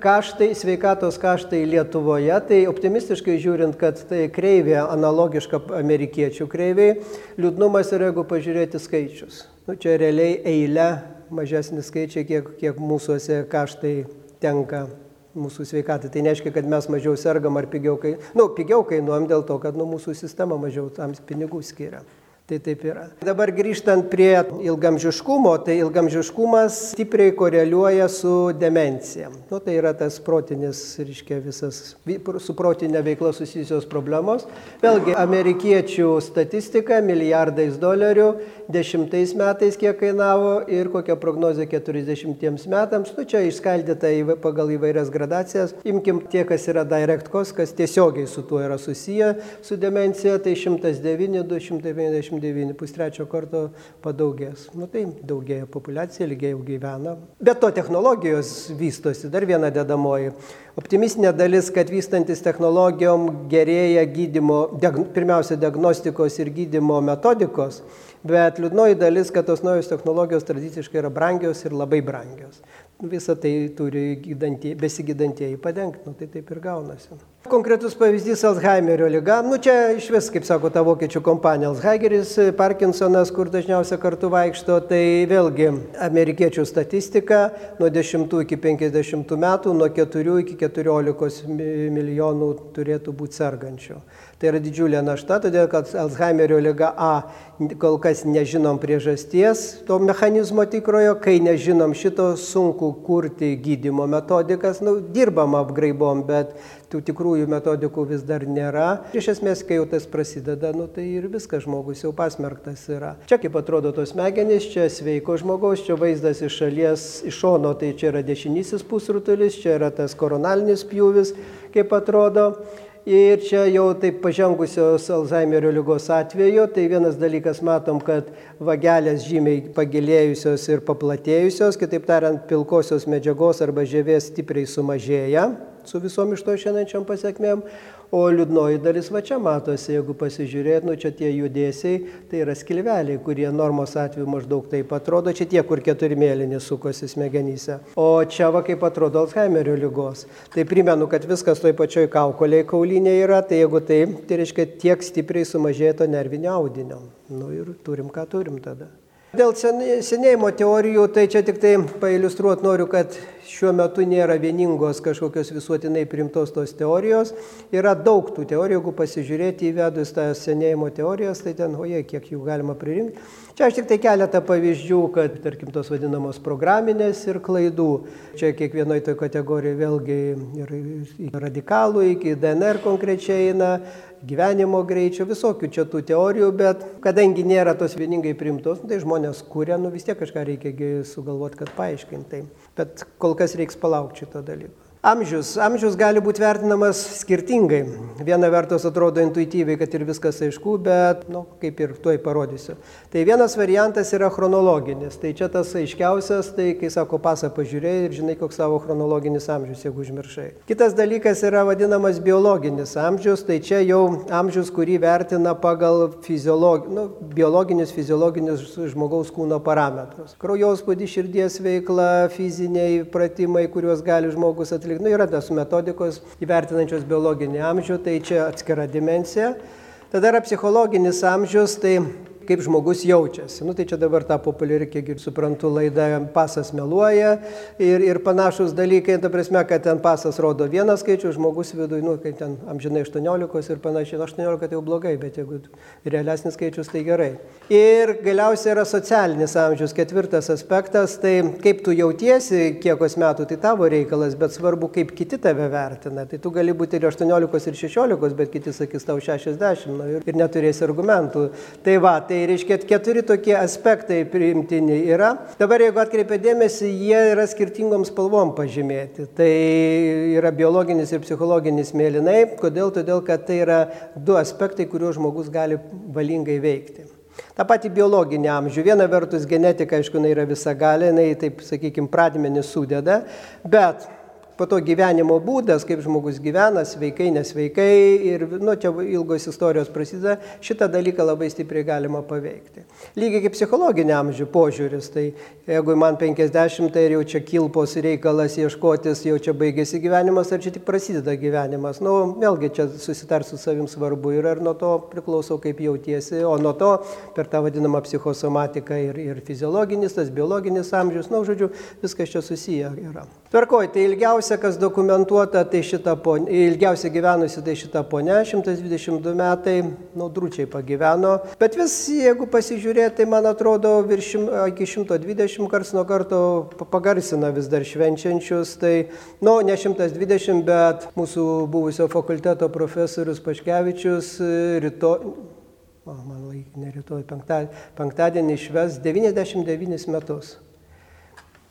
kaštai, sveikatos kaštai Lietuvoje, tai optimistiškai žiūrint, kad tai kreivė analogiška amerikiečių kreiviai, liūdnumas yra, jeigu pažiūrėti skaičius. Nu, čia realiai eilė mažesni skaičiai, kiek, kiek mūsųse kaštai tenka mūsų sveikatai. Tai nereiškia, kad mes mažiau sergam ar pigiau, kai, nu, pigiau kainuojam dėl to, kad nu, mūsų sistema mažiau tam pinigų skiria. Tai taip yra. Dabar grįžtant prie ilgamžiškumo, tai ilgamžiškumas stipriai koreliuoja su demencija. Nu, tai yra tas protinis, reiškia, visas su protinė veikla susijusios problemos. Vėlgi, amerikiečių statistika milijardais dolerių, dešimtais metais kiek kainavo ir kokia prognozija 40 metams. Nu, čia išskaldyta į, pagal įvairias gradacijas. Imkim tie, kas yra direct cost, kas tiesiogiai su tuo yra susiję su demencija, tai 109, 250 29, pustrečio karto padaugės. Nu tai daugėja populiacija, ilgiau gyvena. Bet to technologijos vystosi, dar viena dedamoji. Optimistinė dalis, kad vystantis technologijom gerėja gydimo, diag, pirmiausia, diagnostikos ir gydimo metodikos, bet liūdnoji dalis, kad tos naujos technologijos tradiciškai yra brangios ir labai brangios visą tai turi gydantieji, besigydantieji padengti, nu, tai taip ir gaunasi. Konkretus pavyzdys Alzheimerio lyga, nu čia iš vis, kaip sako ta vokiečių kompanija, Alzheimeris, Parkinsonas, kur dažniausiai kartu vaikšto, tai vėlgi amerikiečių statistika nuo 10 iki 50 metų, nuo 4 iki 14 milijonų turėtų būti sergančių. Tai yra didžiulė našta, todėl kad Alzheimerio lyga A kol kas nežinom priežasties to mechanizmo tikrojo, kai nežinom šito sunku kurti gydimo metodikas, nu, dirbam apgraibom, bet tų tikrųjų metodikų vis dar nėra. Iš esmės, kai jau tas prasideda, nu, tai ir viskas žmogus jau pasmerktas yra. Čia kaip atrodo tos smegenys, čia sveiko žmogaus, čia vaizdas iš šalies, iš šono, tai čia yra dešinysis pusrutulis, čia yra tas koronalinis pjūvis, kaip atrodo. Ir čia jau taip pažengusios Alzheimerio lygos atveju, tai vienas dalykas matom, kad vagelės žymiai pagilėjusios ir paplatėjusios, kitaip tariant, pilkosios medžiagos arba žievės stipriai sumažėja su visom iš to šiandiečiam pasiekmėm, O liūdnoji dalis va čia matosi, jeigu pasižiūrėt, nu čia tie judėsiai, tai yra skilveliai, kurie normos atveju maždaug taip atrodo, čia tie, kur keturi mėlyni sukosi smegenyse. O čia va kaip atrodo Alzheimerio lygos. Tai primenu, kad viskas toj pačioj kaukoliai kaulinėje yra, tai jeigu taip, tai reiškia tiek stipriai sumažėto nervinio audinio. Nu ir turim, ką turim tada. Dėl senėjimo teorijų, tai čia tik tai pailustruoti noriu, kad šiuo metu nėra vieningos kažkokios visuotinai primtos tos teorijos. Yra daug tų teorijų, jeigu pasižiūrėti įvedus tą senėjimo teorijas, tai ten, oje, kiek jų galima pririnkti. Čia aš tik tai keletą pavyzdžių, kad, tarkim, tos vadinamos programinės ir klaidų. Čia kiekvienoje toje kategorijoje vėlgi ir radikalų, iki DNR konkrečiai eina, gyvenimo greičio, visokių čia tų teorijų, bet kadangi nėra tos vieningai primtos, nu, tai žmonės kūrė, nu vis tiek kažką reikia sugalvoti, kad paaiškinti. Bet kol kas reiks palaukti šito dalyko. Amžius. Amžius gali būti vertinamas skirtingai. Viena vertus atrodo intuityviai, kad ir viskas aišku, bet, na, nu, kaip ir tuoj parodysiu. Tai vienas variantas yra chronologinis. Tai čia tas aiškiausias, tai kai sako pasą pažiūrėjai ir žinai, koks savo chronologinis amžius, jeigu užmiršai. Kitas dalykas yra vadinamas biologinis amžius. Tai čia jau amžius, kurį vertina pagal fiziolog... nu, biologinius, fiziologinius žmogaus kūno parametrus. Kraujospūdį, širdies veikla, fiziniai pratimai, kuriuos gali žmogus atlikti atlikti. Nu, yra tos metodikos įvertinančios biologinį amžių, tai čia atskira dimensija. Tada yra psichologinis amžius, tai kaip žmogus jaučiasi. Nu, tai čia dabar ta populiari, kiek ir suprantu, laida pasas meluoja ir, ir panašus dalykai, ta prasme, kad ten pasas rodo vieną skaičių, žmogus viduje, nu, kai ten amžinai 18 ir panašiai, 18 tai jau blogai, bet jeigu realesnis skaičius, tai gerai. Ir galiausiai yra socialinis amžius, ketvirtas aspektas, tai kaip tu jautiesi, kiekos metų, tai tavo reikalas, bet svarbu, kaip kiti tave vertina. Tai tu gali būti ir 18 ir 16, bet kiti sakys tau 60 nu, ir, ir neturėsi argumentų. Tai va, tai reiškia keturi tokie aspektai priimtini yra. Dabar jeigu atkreipia dėmesį, jie yra skirtingom spalvom pažymėti. Tai yra biologinis ir psichologinis mėlynai. Kodėl? Todėl, kad tai yra du aspektai, kuriuos žmogus gali valingai veikti. Ta pati biologinė amžių. Viena vertus genetika, aišku, jinai yra visa gali, jinai, taip sakykime, pradmenį sudeda, bet po to gyvenimo būdas, kaip žmogus gyvena, sveikai, nesveikai ir, nu, čia ilgos istorijos prasideda, šitą dalyką labai stipriai galima paveikti. Lygiai kaip psichologinė amžių požiūris, tai jeigu man 50, tai jau čia kilpos reikalas ieškotis, jau čia baigėsi gyvenimas, ar čia tik prasideda gyvenimas. Nu, vėlgi čia susitart su savim svarbu ir ar nuo to priklauso, kaip jautiesi, o nuo to per tą vadinamą psichosomatiką ir, ir fiziologinis, tas biologinis amžius, na, nu, žodžiu, viskas čia susiję yra. Tvarkoj, tai ilgiausia, kas dokumentuota, tai šita ponė, ilgiausia gyvenusi, tai šita ponė, 122 metai, naudručiai pagyveno. Bet vis, jeigu pasižiūrėti, tai man atrodo, virš, iki 120 kars nuo karto pagarsina vis dar švenčiančius. Tai, nu, ne 120, bet mūsų buvusio fakulteto profesorius Paškevičius rytoj. O, man laik, ne rytoj, penktadienį, penktadienį išves 99 metus.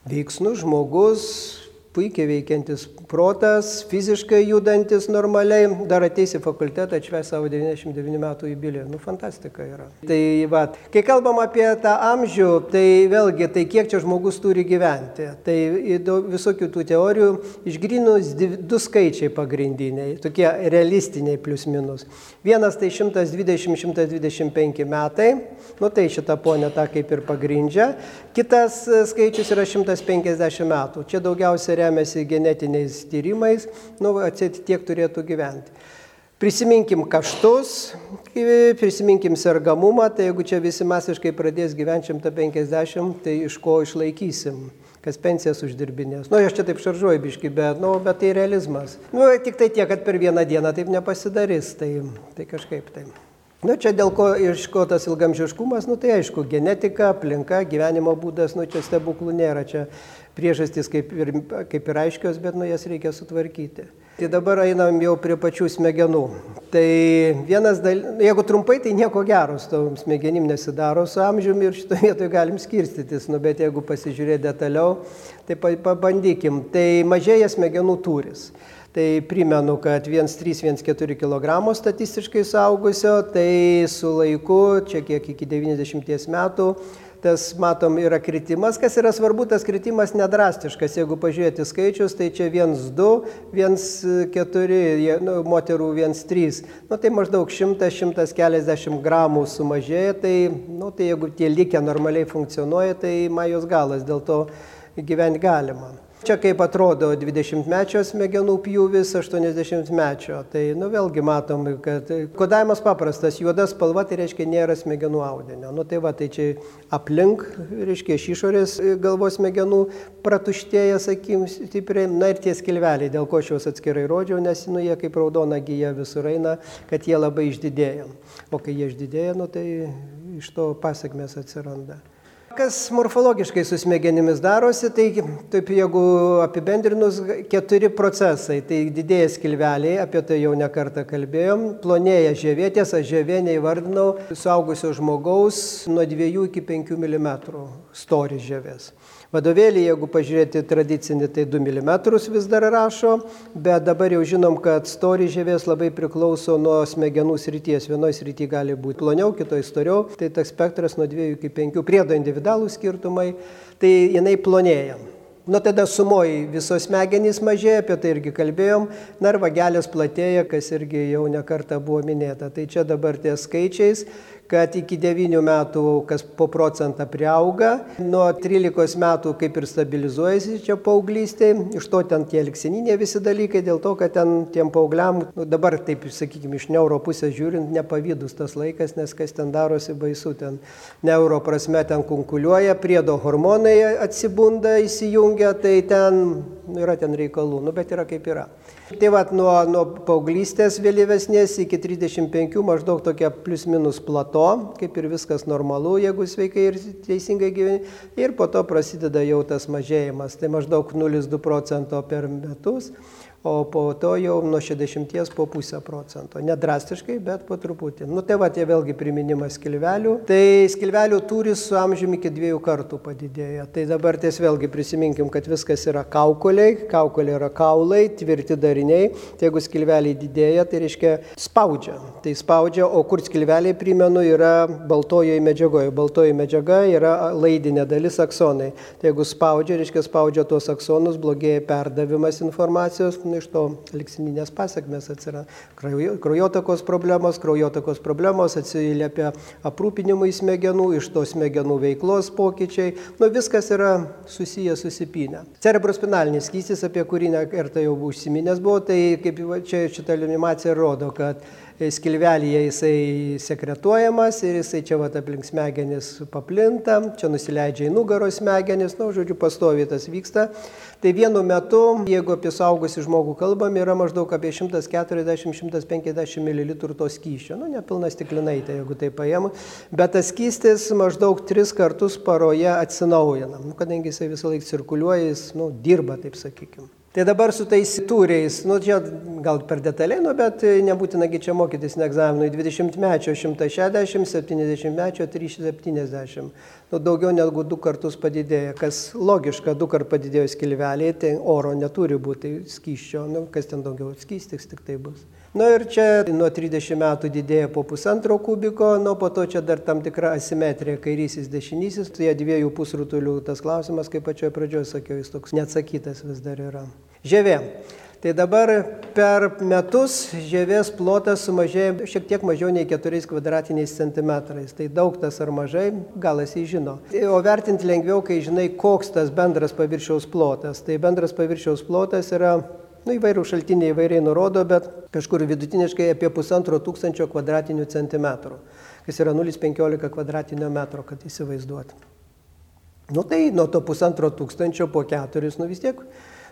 Veiksnus žmogus, puikiai veikiantis protas, fiziškai judantis normaliai, dar ateis į fakultetą, atšves savo 99 metų jubiliejų. Nu, fantastika yra. Tai va, kai kalbam apie tą amžių, tai vėlgi, tai kiek čia žmogus turi gyventi. Tai visokių tų teorijų išgrinus du skaičiai pagrindiniai, tokie realistiniai plius minus. Vienas tai 120-125 metai, nu tai šitą ponę tą kaip ir pagrindžia. Kitas skaičius yra 150 metų. Čia daugiausia remiasi genetiniais tyrimais, nu, atsėti tiek turėtų gyventi. Prisiminkim kaštus, prisiminkim sergamumą, tai jeigu čia visi masiškai pradės gyventi 150, tai iš ko išlaikysim, kas pensijas uždirbinės. Nu, aš čia taip šaržuoju biški, bet, nu, bet tai realizmas. Nu, tik tai tiek, kad per vieną dieną taip nepasidarys, tai, tai kažkaip taip. Nu, čia dėl ko iš ko tas ilgamžiškumas, nu tai aišku, genetika, aplinka, gyvenimo būdas, nu čia stebuklų nėra, čia priežastys kaip ir, kaip ir aiškios, bet nu jas reikia sutvarkyti. Tai dabar einam jau prie pačių smegenų. Tai vienas dalykas, jeigu trumpai, tai nieko gero su tom smegenim nesidaro su amžiumi ir šitoje vietoje galim skirstytis, nu, bet jeigu pasižiūrėti detaliau, tai pabandykim. Tai mažėja smegenų turis. Tai primenu, kad 1,3-1,4 kg statistiškai saugusio, tai su laiku, čia kiek iki 90 metų, tas matom yra kritimas. Kas yra svarbu, tas kritimas nedrastiškas. Jeigu pažiūrėti skaičius, tai čia 1,2, 1,4, nu, moterų 1,3. Nu, tai maždaug 100-140 gramų sumažėja. Tai, nu, tai jeigu tie likę normaliai funkcionuoja, tai majos galas, dėl to gyventi galima. Čia kaip atrodo 20-mečio smegenų pjūvis 80-mečio. Tai nu, vėlgi matom, kad kodavimas paprastas, juoda spalva tai reiškia nėra smegenų audinio. Nu, tai va, tai čia aplink, reiškia iš išorės galvos smegenų pratuštėja, sakykim, stipriai. Na ir tie skilveliai, dėl ko aš juos atskirai rodžiau, nes nu, jie kaip raudona gyja visur eina, kad jie labai išdidėja. O kai jie išdidėja, nu, tai iš to pasiekmes atsiranda. Kas morfologiškai su smegenimis darosi, tai taip jeigu apibendrinus keturi procesai, tai didėja skilveliai, apie tai jau nekartą kalbėjom, plonėja žievė, tiesa žievė neįvardinau, suaugusio žmogaus nuo 2 iki 5 mm storis žievės. Vadovėlį, jeigu pažiūrėti tradicinį, tai 2 mm vis dar rašo, bet dabar jau žinom, kad storis žievės labai priklauso nuo smegenų srities. Vienoje srityje gali būti ploniau, kitoje storiau, tai tas spektras nuo 2 iki 5 priedo individualų skirtumai, tai jinai plonėja. Nu tada sumoji visos smegenys mažėja, apie tai irgi kalbėjom, na ir vagelės platėja, kas irgi jau nekarta buvo minėta. Tai čia dabar tie skaičiais, kad iki 9 metų kas po procentą priauga, nuo 13 metų kaip ir stabilizuojasi čia paauglystė, iš to ten tie liksininiai visi dalykai, dėl to, kad ten tiem paaugliam, nu, dabar taip, sakykime, iš neuro pusės žiūrint, nepavydus tas laikas, nes kas ten darosi baisu, ten. Neuro prasme ten kunkuliuoja, priedo hormonai atsibunda, įsijungia, tai ten yra ten reikalų, nu bet yra kaip yra. Tai vad nuo, nuo paauglystės vėlyvesnės iki 35 maždaug tokia plius minus plato, kaip ir viskas normalu, jeigu sveikai ir teisingai gyveni. Ir po to prasideda jau tas mažėjimas, tai maždaug 0,2 procento per metus o po to jau nuo 60 po pusę procento. Nedrastiškai, bet po truputį. Nu tai va, tie vėlgi priminimas skilvelių. Tai skilvelių turis su amžiumi iki dviejų kartų padidėja. Tai dabar ties vėlgi prisiminkim, kad viskas yra kaukuliai, kaukuliai yra kaulai, tvirti dariniai. Tai jeigu skilveliai didėja, tai reiškia spaudžia. Tai spaudžia, o kur skilveliai, primenu, yra baltojoje medžiagoje. Baltoji medžiaga yra laidinė dalis aksonai. Tai jeigu spaudžia, reiškia spaudžia tuos aksonus, blogėja perdavimas informacijos iš to liksininės pasiekmes atsiranda. Kraujotakos problemos, kraujotakos problemos atsiliepia aprūpinimui smegenų, iš to smegenų veiklos pokyčiai. Nu, viskas yra susiję susipinę. Cerebrospinalinis skystis, apie kurį nekartą jau užsiminęs buvo, tai kaip čia šitą animaciją rodo, kad skilvelyje jisai sekretuojamas ir jisai čia vat aplink smegenis paplinta, čia nusileidžia į nugaros smegenis, na, nu, žodžiu, pastoviai tas vyksta. Tai vienu metu, jeigu apie saugusį žmogų kalbam, yra maždaug apie 140-150 ml to skyščio. Nu, nepilna stiklinaitė, jeigu tai paėmų. Bet tas skystis maždaug tris kartus paroje atsinaujina. Nu, kadangi jisai visą laiką cirkuliuoja, jis nu, dirba, taip sakykime. Tai dabar su tais tūriais, nu čia gal per detaliai, nu bet nebūtinagi čia mokytis ne egzaminui, 20 mečio 160, 70 mečio 370. Nu, daugiau negu du kartus padidėja, kas logiška, du kart padidėjo skilveliai, tai oro neturi būti skyščio, nu, kas ten daugiau skystis tik tai bus. Na ir čia nuo 30 metų didėja po pusantro kubiko, nuo po to čia dar tam tikra asimetrija, kairysis, dešinysis, tai dviejų pusrutulių tas klausimas, kaip pačioje pradžioje sakiau, jis toks neatsakytas vis dar yra. Žemė. Tai dabar per metus žievės plotas sumažėja šiek tiek mažiau nei 4 kvadratiniais centimetrais. Tai daug tas ar mažai, gal esi žino. O vertinti lengviau, kai žinai, koks tas bendras paviršiaus plotas. Tai bendras paviršiaus plotas yra Nu, įvairių šaltiniai įvairiai nurodo, bet kažkur vidutiniškai apie pusantro tūkstančio kvadratinių centimetrų, kas yra 0,15 kvadratinio metro, kad įsivaizduot. Nu tai nuo to pusantro tūkstančio po keturis, nu vis tiek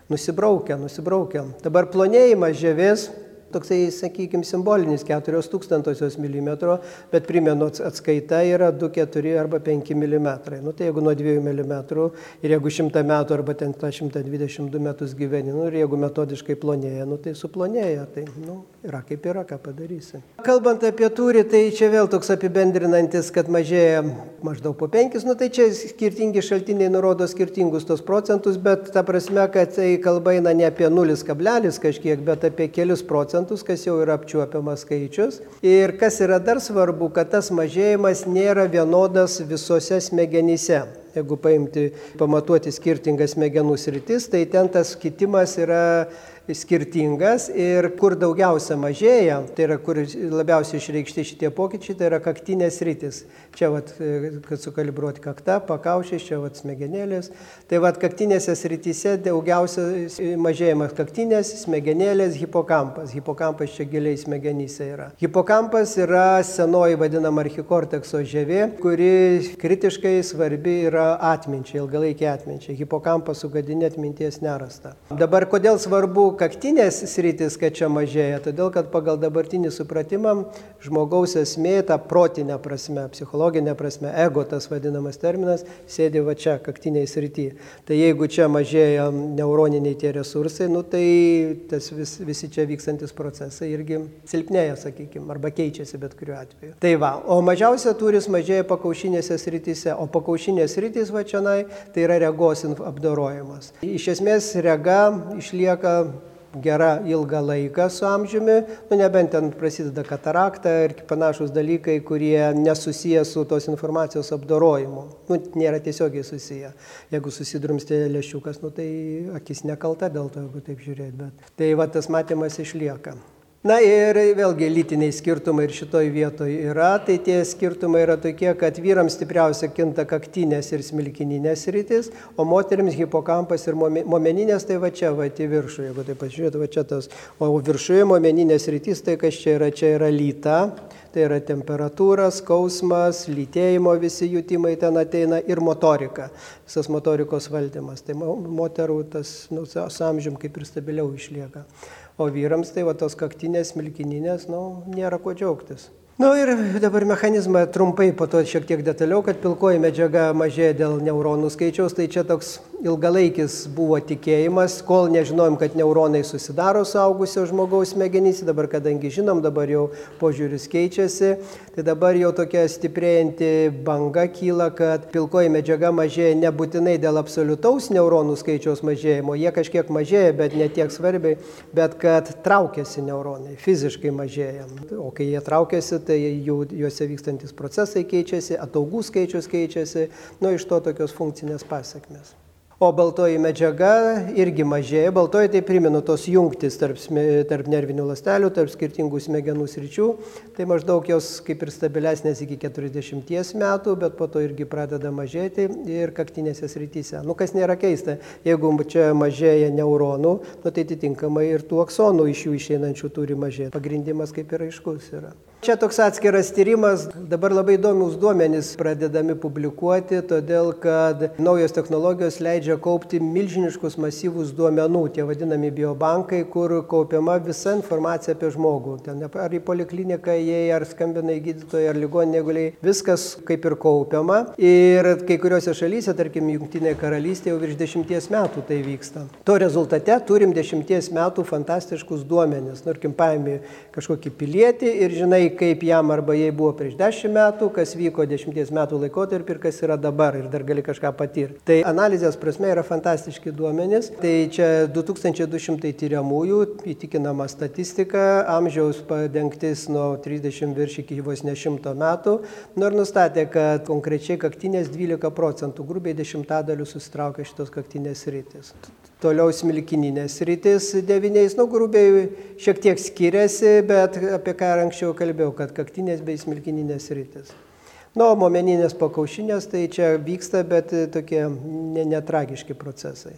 nusibraukia, nusibraukia. Dabar plonėjimas žemės toksai, sakykime, simbolinis 4000 mm, bet primenu, atskaita yra 2, 4 arba 5 mm. Nu, tai jeigu nuo 2 mm ir jeigu 100 metų arba ten 122 metus gyveni, nu, ir jeigu metodiškai plonėja, nu, tai suplonėja, tai nu, yra kaip yra, ką padarysi. Kalbant apie tūrį, tai čia vėl toks apibendrinantis, kad mažėja maždaug po 5, nu, tai čia skirtingi šaltiniai nurodo skirtingus tos procentus, bet ta prasme, kad tai kalba eina ne apie 0 kablelis kažkiek, bet apie kelius procentus procentus, kas jau yra apčiuopiamas skaičius. Ir kas yra dar svarbu, kad tas mažėjimas nėra vienodas visose smegenyse. Jeigu paimti, pamatuoti skirtingas smegenų sritis, tai ten tas kitimas yra skirtingas ir kur daugiausia mažėja, tai yra kur labiausiai išreikšti šitie pokyčiai, tai yra kaktinės rytis. Čia, vat, kad sukalibruoti kaktą, pakaušės, čia vat, smegenėlės. Tai vat, kaktinėse srityse daugiausia mažėjimas kaktinės, smegenėlės, hipokampas. Hipokampas čia giliai smegenyse yra. Hipokampas yra senoji vadinama archikortekso žievė, kuri kritiškai svarbi yra atminčiai, ilgalaikiai atminčiai. Hipokampas sugadinė atminties nerasta. Dabar kodėl svarbu kaktinės sritis, kad čia mažėja, todėl kad pagal dabartinį supratimą žmogaus esmė, ta protinė prasme, psichologinė prasme, ego tas vadinamas terminas, sėdi va čia, kaktiniai srity. Tai jeigu čia mažėja neuroniniai tie resursai, nu, tai tas vis, visi čia vykstantis procesai irgi silpnėja, sakykime, arba keičiasi bet kuriuo atveju. Tai va, o mažiausia turis mažėja pakaušinėse srityse, o pakaušinės sritys va čia, tai yra regos apdorojimas. Iš esmės rega išlieka gera ilgą laiką su amžiumi, nu, nebent ten prasideda katarakta ir panašus dalykai, kurie nesusiję su tos informacijos apdorojimu. Nu, nėra tiesiogiai susiję. Jeigu susidrumstė lėšiukas, nu, tai akis nekalta dėl to, jeigu taip žiūrėt. Bet tai va tas matymas išlieka. Na ir vėlgi lytiniai skirtumai ir šitoj vietoje yra, tai tie skirtumai yra tokie, kad vyrams stipriausia kinta kaktinės ir smilkininės rytis, o moteriams hipokampas ir momeninės tai va čia, va į viršų, jeigu tai pažiūrėt, va čia tas, o viršuje momeninės rytis, tai kas čia yra, čia yra lyta, tai yra temperatūra, skausmas, lytėjimo visi jutimai ten ateina ir motorika, visas motorikos valdymas. Tai moterų tas nu, su amžium kaip ir stabiliau išlieka. O vyrams tai va tos kaktinės, milkininės, nu, nėra ko džiaugtis. Na nu, ir dabar mechanizmą trumpai, po to šiek tiek detaliau, kad pilkoji medžiaga mažėja dėl neuronų skaičiaus, tai čia toks ilgalaikis buvo tikėjimas, kol nežinojom, kad neuronai susidaro suaugusio žmogaus smegenyse, dabar kadangi žinom, dabar jau požiūris keičiasi, tai dabar jau tokia stiprėjanti banga kyla, kad pilkoji medžiaga mažėja nebūtinai dėl absoliutaus neuronų skaičiaus mažėjimo, jie kažkiek mažėja, bet ne tiek svarbiai, bet kad traukiasi neuronai, fiziškai mažėja. O kai jie traukiasi, tai jų, juose vykstantis procesai keičiasi, ataugų skaičius keičiasi, nu iš to tokios funkcinės pasiekmes. O baltoji medžiaga irgi mažėja. Baltoji tai primenu tos jungtis tarp, tarp nervinių lastelių, tarp skirtingų smegenų sričių. Tai maždaug jos kaip ir stabilesnės iki 40 metų, bet po to irgi pradeda mažėti ir kaktinėse srityse. Nu kas nėra keista, jeigu čia mažėja neuronų, nu, tai atitinkamai ir tų aksonų iš jų išeinančių turi mažėti. Pagrindimas kaip ir aiškus yra. Čia toks atskiras tyrimas, dabar labai įdomius duomenys pradedami publikuoti, todėl kad naujos technologijos leidžia kaupti milžiniškus masyvus duomenų, tie vadinami biobankai, kur kaupiama visa informacija apie žmogų. Ten ar į polikliniką jie, ar skambina į gydytoją, ar ligoninė guliai, viskas kaip ir kaupiama. Ir kai kuriuose šalyse, tarkim, Junktinėje karalystėje jau virš dešimties metų tai vyksta. To rezultate turim dešimties metų fantastiškus duomenis. Narkim, paėmė kažkokį pilietį ir žinai, kaip jam arba jai buvo prieš dešimt metų, kas vyko dešimties metų laikotarpį ir kas yra dabar ir dar gali kažką patirti. Tai analizės prasme yra fantastiški duomenys. Tai čia 2200 tyriamųjų, įtikinama statistika, amžiaus padengtis nuo 30 virš iki vos ne 100 metų. Nu ir nustatė, kad konkrečiai kaktinės 12 procentų, grubiai dešimtadalių susitraukia šitos kaktinės rytis. Toliau smilkininės rytis devyniais, nu grubiai šiek tiek skiriasi, bet apie ką anksčiau kalbėjau, kad kaktinės bei smilkininės rytis. Nu, momeninės pakaušinės tai čia vyksta, bet tokie netragiški procesai.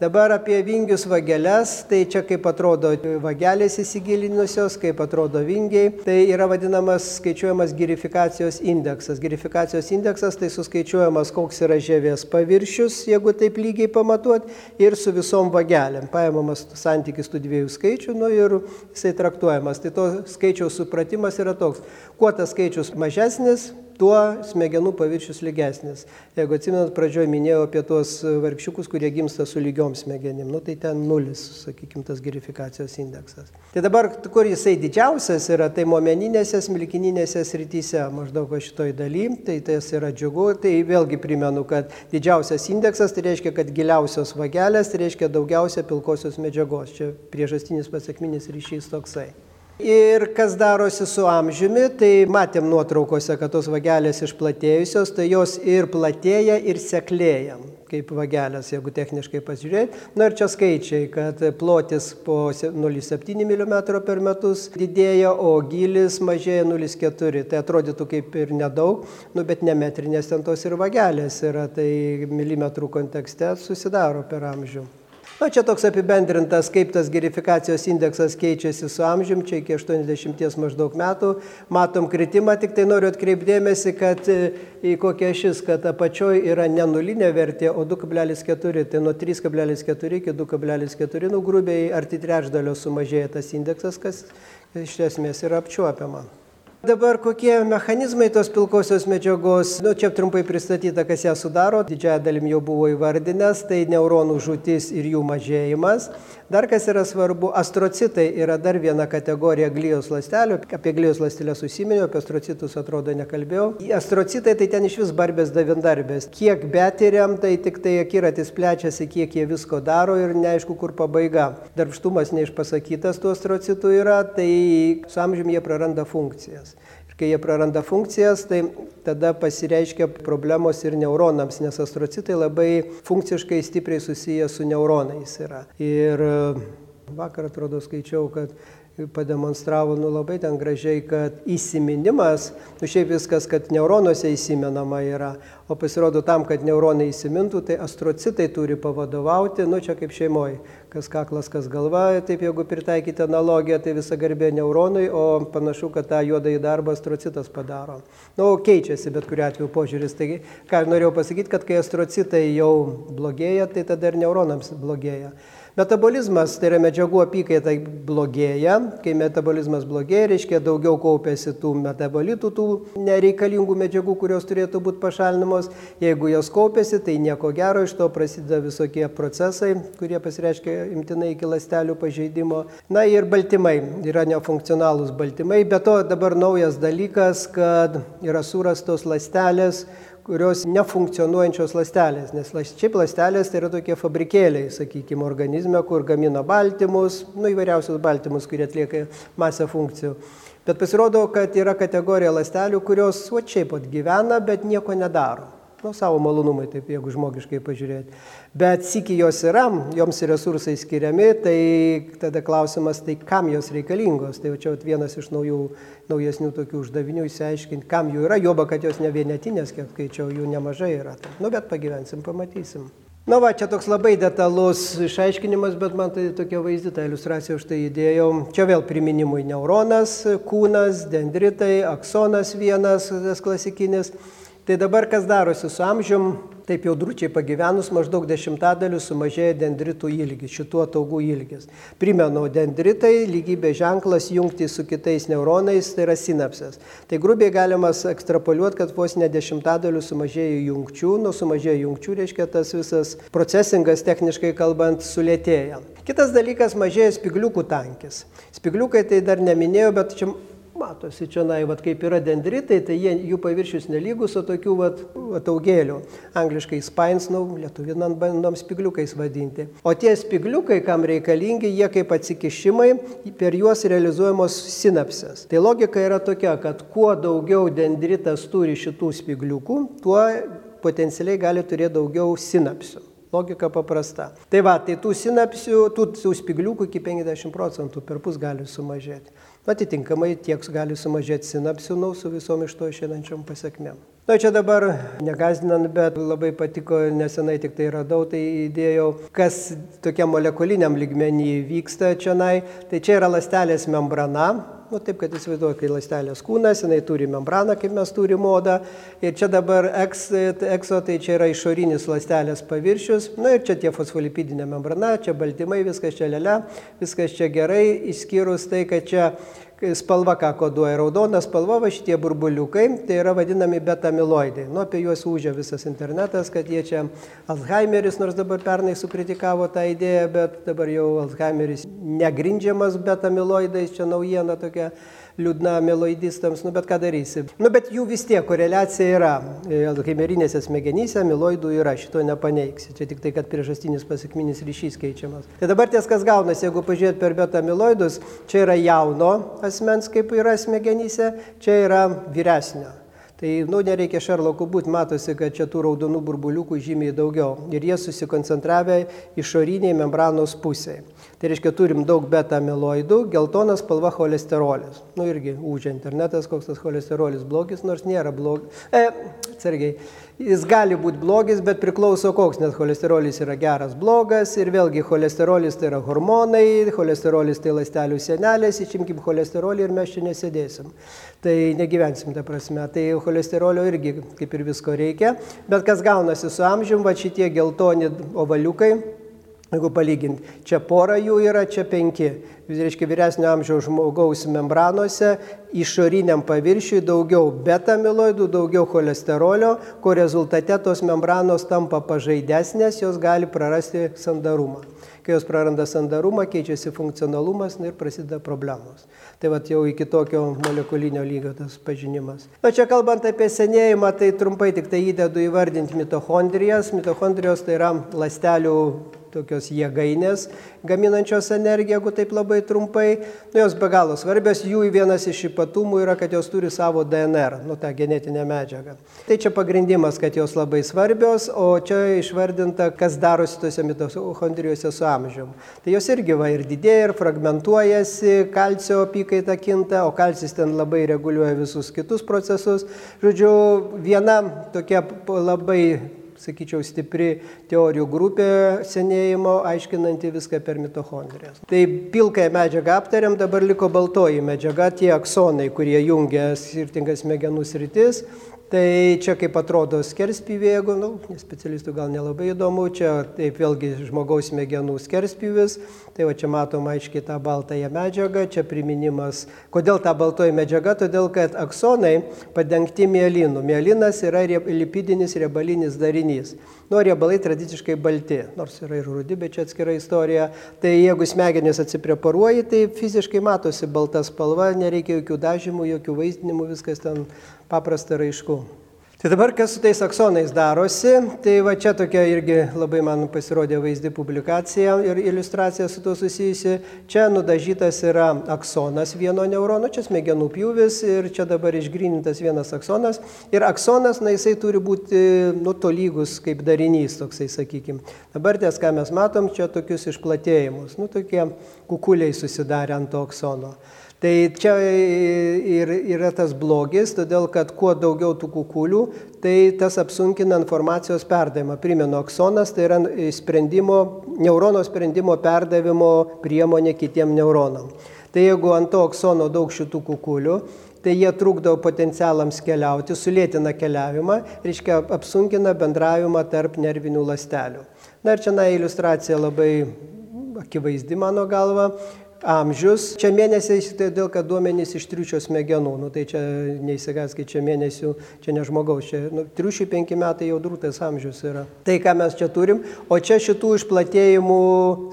Dabar apie vingius vageles, tai čia kaip atrodo vagelės įsigilinusios, kaip atrodo vingiai. Tai yra vadinamas skaičiuojamas girifikacijos indeksas. Girifikacijos indeksas tai suskaičiuojamas, koks yra žemės paviršius, jeigu taip lygiai pamatuot, ir su visom vagelėm. Paimamas santykis tų dviejų skaičių nu, ir jisai traktuojamas. Tai to skaičiaus supratimas yra toks. Kuo tas skaičius mažesnis, tuo smegenų paviršius lygesnis. Jeigu atsimenat, pradžioje minėjau apie tuos vargšiukus, kurie gimsta su lygiom smegenim, nu, tai ten nulis, sakykime, tas gerifikacijos indeksas. Tai dabar, kur jisai didžiausias yra, tai momeninėse, smilkininėse srityse, maždaug šitoj daly, tai tas yra džiugu, tai vėlgi primenu, kad didžiausias indeksas tai reiškia, kad giliausios vagelės, tai reiškia daugiausia pilkosios medžiagos. Čia priežastinis pasiekminis ryšys toksai. Ir kas darosi su amžiumi, tai matėm nuotraukose, kad tos vagelės išplatėjusios, tai jos ir platėja, ir seklėja, kaip vagelės, jeigu techniškai pasižiūrėt. Na ir čia skaičiai, kad plotis po 0,7 mm per metus didėja, o gilis mažėja 0,4. Tai atrodytų kaip ir nedaug, nu, bet ne metrinės ten tos ir vagelės yra, tai milimetrų kontekste susidaro per amžių. Na, čia toks apibendrintas, kaip tas gerifikacijos indeksas keičiasi su amžiumi, čia iki 80 maždaug metų. Matom kritimą, tik tai noriu atkreipdėmėsi, kad e, į kokią šis, kad apačioje yra ne nulinė vertė, o 2,4, tai nuo 3,4 iki 2,4, nu grubiai arti trečdalio sumažėja tas indeksas, kas iš esmės yra apčiuopiama. Dabar kokie mechanizmai tos pilkosios medžiagos, nu čia trumpai pristatyta, kas ją sudaro, didžiąją dalim jau buvo įvardinęs, tai neuronų žūtis ir jų mažėjimas. Dar kas yra svarbu, astrocitai yra dar viena kategorija glijos ląstelių, apie glijos ląstelės užsiminiau, apie astrocitus atrodo nekalbėjau. Astrocitai tai ten iš vis barbės davindarbės. Kiek betiriam, tai tik tai akiratis plečiasi, kiek jie visko daro ir neaišku, kur pabaiga. Darbštumas neišpasakytas tų astrocitų yra, tai su amžiumi jie praranda funkcijas kai jie praranda funkcijas, tai tada pasireiškia problemos ir neuronams, nes astrocitai labai funkciškai stipriai susiję su neuronais yra. Ir e, vakar atrodo skaičiau, kad pademonstravo nu, labai ten gražiai, kad įsiminimas, nu šiaip viskas, kad neuronuose įsimenama yra, o pasirodo tam, kad neuronai įsimintų, tai astrocitai turi pavadovauti, nu čia kaip šeimoje, kas kaklas, kas galva, taip jeigu pritaikyti analogiją, tai visa garbė neuronui, o panašu, kad tą juodąjį darbą astrocitas padaro. Nu, keičiasi bet kuriu atveju požiūris. Taigi, ką norėjau pasakyti, kad kai astrocitai jau blogėja, tai tada ir neuronams blogėja. Metabolizmas, tai yra medžiagų apykaita blogėja. Kai metabolizmas blogėja, reiškia daugiau kaupiasi tų metabolitų, tų nereikalingų medžiagų, kurios turėtų būti pašalinamos. Jeigu jos kaupiasi, tai nieko gero, iš to prasideda visokie procesai, kurie pasireiškia imtinai iki ląstelių pažeidimo. Na ir baltymai, yra nefunkcionalūs baltymai. Be to dabar naujas dalykas, kad yra surastos ląstelės, kurios nefunkcionuojančios ląstelės, nes šiaip ląstelės tai yra tokie fabrikėliai, sakykime, organizme, kur gamina baltymus, nu įvairiausius baltymus, kurie atlieka masę funkcijų. Bet pasirodo, kad yra kategorija ląstelių, kurios va šiaip pat gyvena, bet nieko nedaro nu, savo malonumai, taip jeigu žmogiškai pažiūrėti. Bet siki jos yra, joms resursai skiriami, tai tada klausimas, tai kam jos reikalingos. Tai čia vienas iš naujų, naujesnių tokių uždavinių įsiaiškinti, kam jų yra, joba, kad jos ne vienetinės, kiek skaičiau, jų nemažai yra. Nu, bet pagyvensim, pamatysim. Na va, čia toks labai detalus išaiškinimas, bet man tai tokia vaizdyta iliustracija už tai įdėjau. Čia vėl priminimui neuronas, kūnas, dendritai, aksonas vienas, tas klasikinis. Tai dabar kas darosi su amžium, taip jau drūčiai pagyvenus maždaug dešimtadaliu sumažėja dendritų ilgis, šitų ataugų ilgis. Primenu, dendritai lygybė ženklas jungti su kitais neuronais, tai yra sinapsės. Tai grubiai galima ekstrapoliuoti, kad vos ne dešimtadaliu sumažėja jungčių, nuo sumažėja jungčių reiškia tas visas procesingas techniškai kalbant sulėtėja. Kitas dalykas mažėja spigliukų tankis. Spigliukai tai dar neminėjau, bet čia Matosi čia, na, vat, kaip yra dendritai, tai jie, jų paviršius nelygus, o tokių vat, ataugėlių. Angliškai spines, nu, lietuvinant bandom spigliukais vadinti. O tie spigliukai, kam reikalingi, jie kaip atsikišimai, per juos realizuojamos sinapsės. Tai logika yra tokia, kad kuo daugiau dendritas turi šitų spigliukų, tuo potencialiai gali turėti daugiau sinapsių. Logika paprasta. Tai va, tai tų sinapsių, tų, tų spigliukų iki 50 procentų per pus gali sumažėti. Atitinkamai tiek gali sumažėti sinapsių nau su visom iš to išeinančiom pasiekmėm. Na čia dabar negazdinant, bet labai patiko, nesenai tik tai radau, tai įdėjau, kas tokia molekuliniam lygmenį vyksta čia. Tai čia yra lastelės membrana, nu, taip kad įsivaizduoju, kai lastelės kūnas, jinai turi membraną, kaip mes turime odą. Ir čia dabar ekso, tai čia yra išorinis lastelės paviršius. Na nu, ir čia tie fosfolipidinė membrana, čia baltymai, viskas čia lėlė, viskas čia gerai, išskyrus tai, kad čia spalva, ką koduoja raudona spalva, va šitie burbuliukai, tai yra vadinami betamiloidai. Nu, apie juos užė visas internetas, kad jie čia Alzheimeris, nors dabar pernai sukritikavo tą idėją, bet dabar jau Alzheimeris negrindžiamas betamiloidais, čia naujiena tokia liūdna amiloidistams, nu bet ką darysi. Nu bet jų vis tiek koreliacija yra. Alzheimerinėse smegenyse amiloidų yra, šito nepaneiksi. Čia tik tai, kad priežastinis pasiekminis ryšys keičiamas. Tai dabar ties kas gaunasi, jeigu pažiūrėt per beta amiloidus, čia yra jauno asmens, kaip yra smegenyse, čia yra vyresnio. Tai, nu, nereikia Šerlokų būti, matosi, kad čia tų raudonų burbuliukų žymiai daugiau. Ir jie susikoncentravę išoriniai membranos pusėje. Tai reiškia, turim daug beta amiloidų, geltonas spalva cholesterolis. Nu irgi užia internetas, koks tas cholesterolis blogis, nors nėra blogis. E, atsargiai, jis gali būti blogis, bet priklauso koks, nes cholesterolis yra geras, blogas ir vėlgi cholesterolis tai yra hormonai, cholesterolis tai ląstelių senelės, išimkim cholesterolį ir mes čia nesėdėsim. Tai negyvensim tą prasme. Tai cholesterolio irgi kaip ir visko reikia, bet kas gaunasi su amžium, va šitie geltoni ovaliukai Jeigu palyginti, čia pora jų yra, čia penki. Vis reiškia, vyresnio amžiaus žmogaus membranose išoriniam paviršiui daugiau betamiloidų, daugiau cholesterolio, ko rezultate tos membranos tampa pažaidesnės, jos gali prarasti sandarumą. Kai jos praranda sandarumą, keičiasi funkcionalumas ir prasideda problemos. Tai va jau iki tokio molekulinio lygio tas pažinimas. Na čia kalbant apie senėjimą, tai trumpai tik tai įdedu įvardinti mitochondrijas. Mitochondrijos tai yra lastelių tokios jėgainės gaminančios energiją, jeigu taip labai trumpai. Nu, jos be galo svarbios, jų vienas iš ypatumų yra, kad jos turi savo DNR, nu tą genetinę medžiagą. Tai čia pagrindimas, kad jos labai svarbios, o čia išvardinta, kas darosi tose mitochondrijose su amžium. Tai jos irgi va ir didėja, ir fragmentuojasi, kalcio apykaita kinta, o kalcis ten labai reguliuoja visus kitus procesus. Žodžiu, viena tokia labai sakyčiau, stipri teorijų grupė senėjimo, aiškinanti viską per mitochondrijas. Tai pilkąją medžiagą aptariam, dabar liko baltoji medžiaga, tie aksonai, kurie jungia skirtingas smegenų sritis. Tai čia kaip atrodo skerspyvė, jeigu, nu, specialistų gal nelabai įdomu, čia taip vėlgi žmogaus smegenų skerspyvis, tai va čia matom aiškiai tą baltąją medžiagą, čia priminimas, kodėl ta baltoji medžiaga, todėl kad aksonai padengti mielinu. Mielinas yra lipidinis riebalinis darinys. Nu, riebalai tradiciškai balti, nors yra ir rudi, bet čia atskira istorija. Tai jeigu smegenis atsipreparuoji, tai fiziškai matosi balta spalva, nereikia jokių dažymų, jokių vaizdinimų, viskas ten paprasta raišku. Tai dabar kas su tais aksonais darosi, tai va čia tokia irgi labai man pasirodė vaizdi publikacija ir iliustracija su tuo susijusi. Čia nudažytas yra aksonas vieno neurono, čia smegenų pjūvis ir čia dabar išgrinintas vienas aksonas. Ir aksonas, na jisai turi būti nu tolygus kaip darinys, toksai sakykime. Dabar ties, ką mes matom, čia tokius išplatėjimus, nu tokie kukuliai susidarė ant to aksono. Tai čia ir yra tas blogis, todėl kad kuo daugiau tų kukulių, tai tas apsunkina informacijos perdavimą. Primenu, aksonas tai yra sprendimo, neurono sprendimo perdavimo priemonė kitiem neuronam. Tai jeigu ant to aksono daug šitų kukulių, tai jie trukdo potencialams keliauti, sulėtina keliavimą, reiškia apsunkina bendravimą tarp nervinių lastelių. Na ir čia na iliustracija labai akivaizdi mano galva amžius. Čia mėnesiais, tai dėl kad duomenys iš triušio smegenų, nu, tai čia neįsigaskit, čia mėnesių, čia ne žmogaus, čia nu, triušių penki metai jau drūtas amžius yra. Tai, ką mes čia turim, o čia šitų išplatėjimų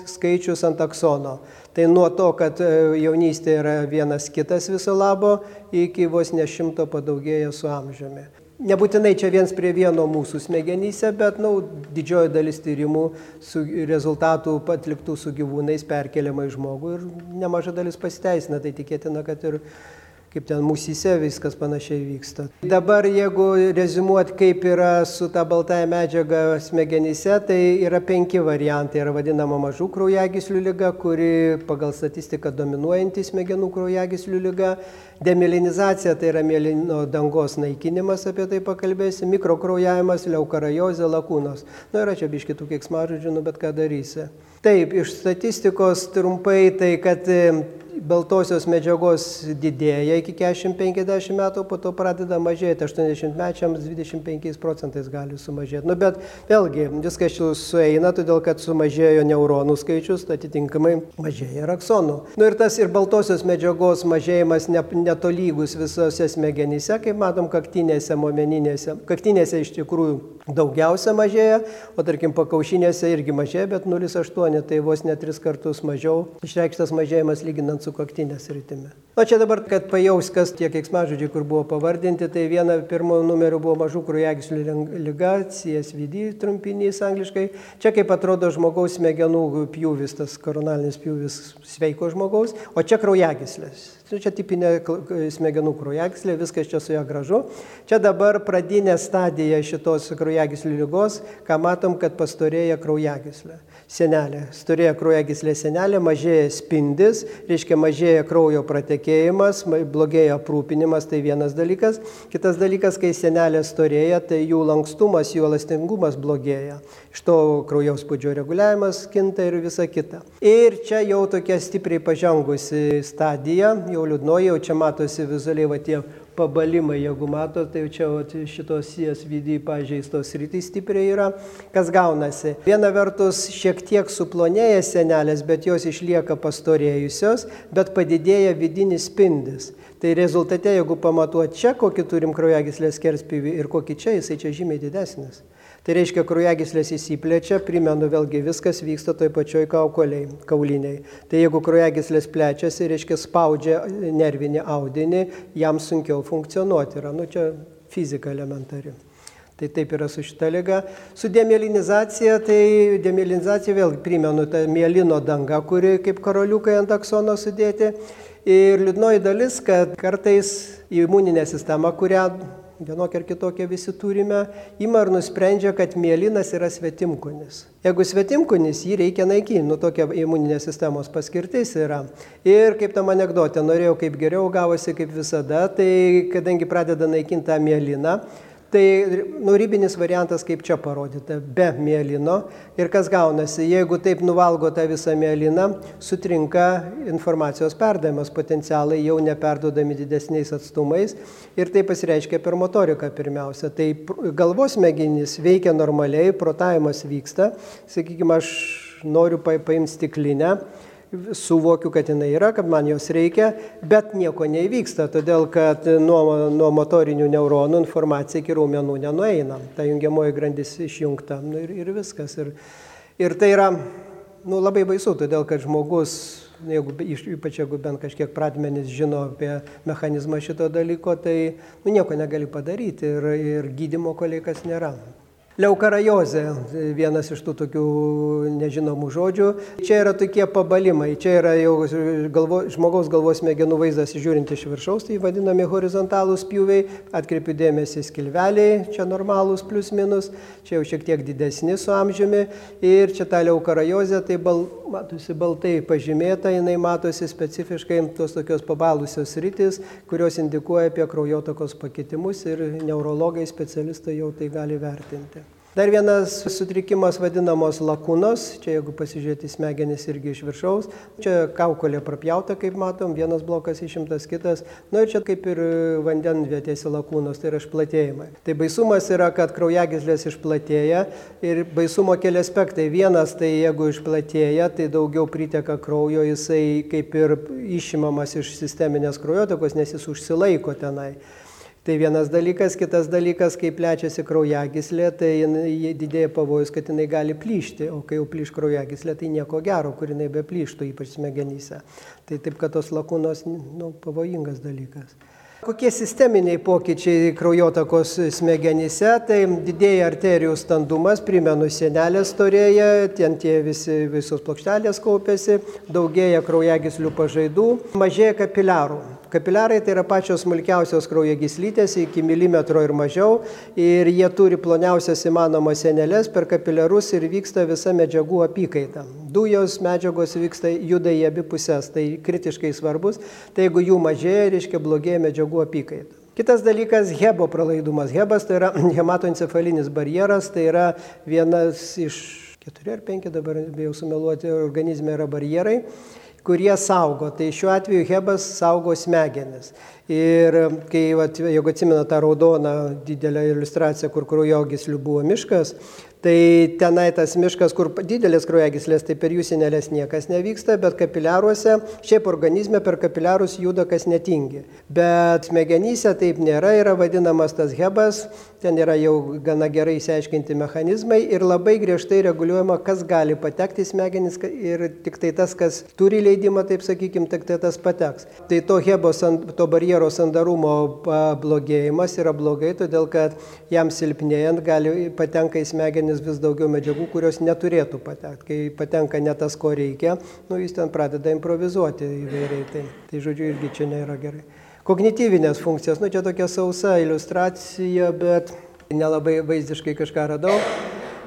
skaičius ant aksono. Tai nuo to, kad e, jaunystė yra vienas kitas viso labo, iki vos ne šimto padaugėja su amžiumi. Nebūtinai čia viens prie vieno mūsų smegenyse, bet nu, didžioji dalis tyrimų su rezultatų atliktų su gyvūnais perkeliama į žmogų ir nemaža dalis pasiteisina, tai tikėtina, kad ir kaip ten mūsyse viskas panašiai vyksta. Dabar jeigu rezimuot, kaip yra su ta baltaja medžiaga smegenyse, tai yra penki variantai. Yra vadinama mažų kraujagyslių lyga, kuri pagal statistiką dominuojanti smegenų kraujagyslių lyga. Demilinizacija tai yra mėlyno dangos naikinimas, apie tai pakalbėsim. Mikrokraujavimas, leukarajozė, lakūnos. Nu, yra čia biškitų keiksmažodžių, nu bet ką darysi. Taip, iš statistikos trumpai tai, kad baltosios medžiagos didėja iki 40-50 metų, po to pradeda mažėti, 80 mečiams 25 procentais gali sumažėti. Nu, bet vėlgi viskas čia sueina, todėl kad sumažėjo neuronų skaičius, tai atitinkamai mažėja ir aksonų. Nu, ir tas ir baltosios medžiagos mažėjimas ne, netolygus visose smegenyse, kaip matom, kaktinėse, momeninėse. Kaktinėse iš tikrųjų daugiausia mažėja, o tarkim pakaušinėse irgi mažėja, bet 0,8, tai vos net 3 kartus mažiau išreikštas mažėjimas lyginant su kaktinės rytimi. O čia dabar, kad pajaus, kas tie keiksmažodžiai, kur buvo pavardinti, tai viena pirmo numerių buvo mažų kraujagyslių lyga, CSVD trumpinys angliškai. Čia kaip atrodo žmogaus smegenų pjūvis, tas koronalinis pjūvis sveiko žmogaus, o čia kraujagyslės. Čia tipinė smegenų kraujagyslė, viskas čia su ją gražu. Čia dabar pradinė stadija šitos kraujagyslių lygos, ką matom, kad pastorėja kraujagyslė. Senelė, storėja kraujagyslė senelė, mažėja spindis, reiškia mažėja kraujo pratekėjimas, blogėja aprūpinimas, tai vienas dalykas. Kitas dalykas, kai senelė storėja, tai jų lankstumas, jų elastingumas blogėja. Iš to kraujaus spūdžio reguliavimas kinta ir visa kita. Ir čia jau tokia stipriai pažengusi stadija, jau liūdnoji, jau čia matosi vizualiai va tie pabalimai, jeigu matote, tai čia vat, šitos vidį pažeistos rytys stipriai yra. Kas gaunasi? Viena vertus šiek tiek suplonėja senelės, bet jos išlieka pastorėjusios, bet padidėja vidinis spindis. Tai rezultate, jeigu pamatuot čia, kokį turim kraujagyslės kerspyvį ir kokį čia, jisai čia žymiai didesnis. Tai reiškia, kraujagyslės įsiplečia, primenu, vėlgi viskas vyksta toj pačioj kaukoliai, kauliniai. Tai jeigu kraujagyslės plečiasi, reiškia spaudžia nervinį audinį, jam sunkiau funkcionuoti yra. Nu, čia fizika elementari. Tai taip yra su šita lyga. Su demilinizacija, tai demilinizacija vėl primenu, ta mielino danga, kuri kaip karoliukai ant aksono sudėti. Ir liūdnoji dalis, kad kartais imuninė sistema, kurią vienokia ar kitokia visi turime, ima ir nusprendžia, kad mielinas yra svetimkunis. Jeigu svetimkunis, jį reikia naikinti, nu tokia imuninės sistemos paskirtis yra. Ir kaip tam anegdotė, norėjau kaip geriau gavosi kaip visada, tai kadangi pradeda naikinti tą mieliną, Tai nu, ribinis variantas, kaip čia parodyta, be mielino. Ir kas gaunasi, jeigu taip nuvalgo tą visą mieliną, sutrinka informacijos perdavimas, potencialai jau neperdodami didesniais atstumais. Ir tai pasireiškia per motoriką pirmiausia. Tai galvos smegenys veikia normaliai, protavimas vyksta. Sakykime, aš noriu paimti stiklinę suvokiu, kad jinai yra, kad man jos reikia, bet nieko neįvyksta, todėl kad nuo, nuo motorinių neuronų informacija iki raumenų nenueina. Ta jungiamoji grandis išjungta nu, ir, ir viskas. Ir, ir tai yra nu, labai baisu, todėl kad žmogus, jeigu, ypač jeigu bent kažkiek pradmenis žino apie mechanizmą šito dalyko, tai nu, nieko negali padaryti ir, ir gydimo kol kas nėra. Leukarajozė, vienas iš tų tokių nežinomų žodžių. Čia yra tokie pabalimai, čia yra jau galvo, žmogaus galvos smegenų vaizdas žiūrint iš viršaus, tai vadinami horizontalūs pjūviai, atkreipiu dėmesį skilveliai, čia normalūs plus minus, čia jau šiek tiek didesni su amžiumi ir čia ta leukarajozė, tai bal, matosi baltai pažymėta, jinai matosi specifiškai tos tokios pabalusios rytis, kurios indikuoja apie kraujotakos pakitimus ir neurologai specialistai jau tai gali vertinti. Dar vienas sutrikimas vadinamos lakunos, čia jeigu pasižiūrėti smegenis irgi iš viršaus, čia kaukolė prapjauta, kaip matom, vienas blokas išimtas, kitas, nu ir čia kaip ir vandenvietėse lakūnos, tai yra išplatėjimai. Tai baisumas yra, kad kraujagyslės išplatėja ir baisumo keli aspektai. Vienas, tai jeigu išplatėja, tai daugiau priteka kraujo, jisai kaip ir išimamas iš sisteminės kraujotakos, nes jis užsilaiko tenai. Tai vienas dalykas, kitas dalykas, kai plečiasi kraujagyslė, tai didėja pavojus, kad jinai gali plyšti, o kai jau plyš kraujagyslė, tai nieko gero, kur jinai be plyštų, ypač smegenyse. Tai taip, kad tos lakūnos, nu, pavojingas dalykas. Kokie sisteminiai pokyčiai kraujotakos smegenyse, tai didėja arterijų standumas, primenu, sienelės storėja, ten tie visi, visos plokštelės kaupėsi, daugėja kraujagyslių pažaidų, mažėja kapiliarų. Kapiliarai tai yra pačios smulkiausios kraujagyslytės iki milimetro ir mažiau ir jie turi ploniausias įmanomas senelės per kapiliarus ir vyksta visa medžiagų apykaita. Dujos medžiagos vyksta, juda į abi pusės, tai kritiškai svarbus, tai jeigu jų mažėja, reiškia blogėja medžiagų apykaita. Kitas dalykas - hebo pralaidumas. Hebas tai yra hematoencefalinis barjeras, tai yra vienas iš keturi ar penki dabar bijau sumeluoti organizme yra barjerai kurie saugo. Tai šiuo atveju Hebas saugo smegenis. Ir kai, vat, jeigu atsimena tą raudoną didelę iliustraciją, kur kraujogyslių buvo miškas, Tai tenai tas miškas, kur didelės kraujagyslės, tai per jų sinelės niekas nevyksta, bet kapiliaruose, šiaip organizme per kapiliarus juda kas netingi. Bet smegenyse taip nėra, yra vadinamas tas hebas, ten yra jau gana gerai įsiaiškinti mechanizmai ir labai griežtai reguliuojama, kas gali patekti į smegenis ir tik tai tas, kas turi leidimą, taip sakykime, tik tai tas pateks. Tai to hebos, to barjero sandarumo pablogėjimas yra blogai, todėl kad jam silpnėjant gali patenka į smegenis smegenis vis daugiau medžiagų, kurios neturėtų patekti. Kai patenka ne tas, ko reikia, nu, jis ten pradeda improvizuoti įvairiai. Tai, tai žodžiu, irgi čia nėra gerai. Kognityvinės funkcijas, nu čia tokia sausa iliustracija, bet nelabai vaizdiškai kažką radau.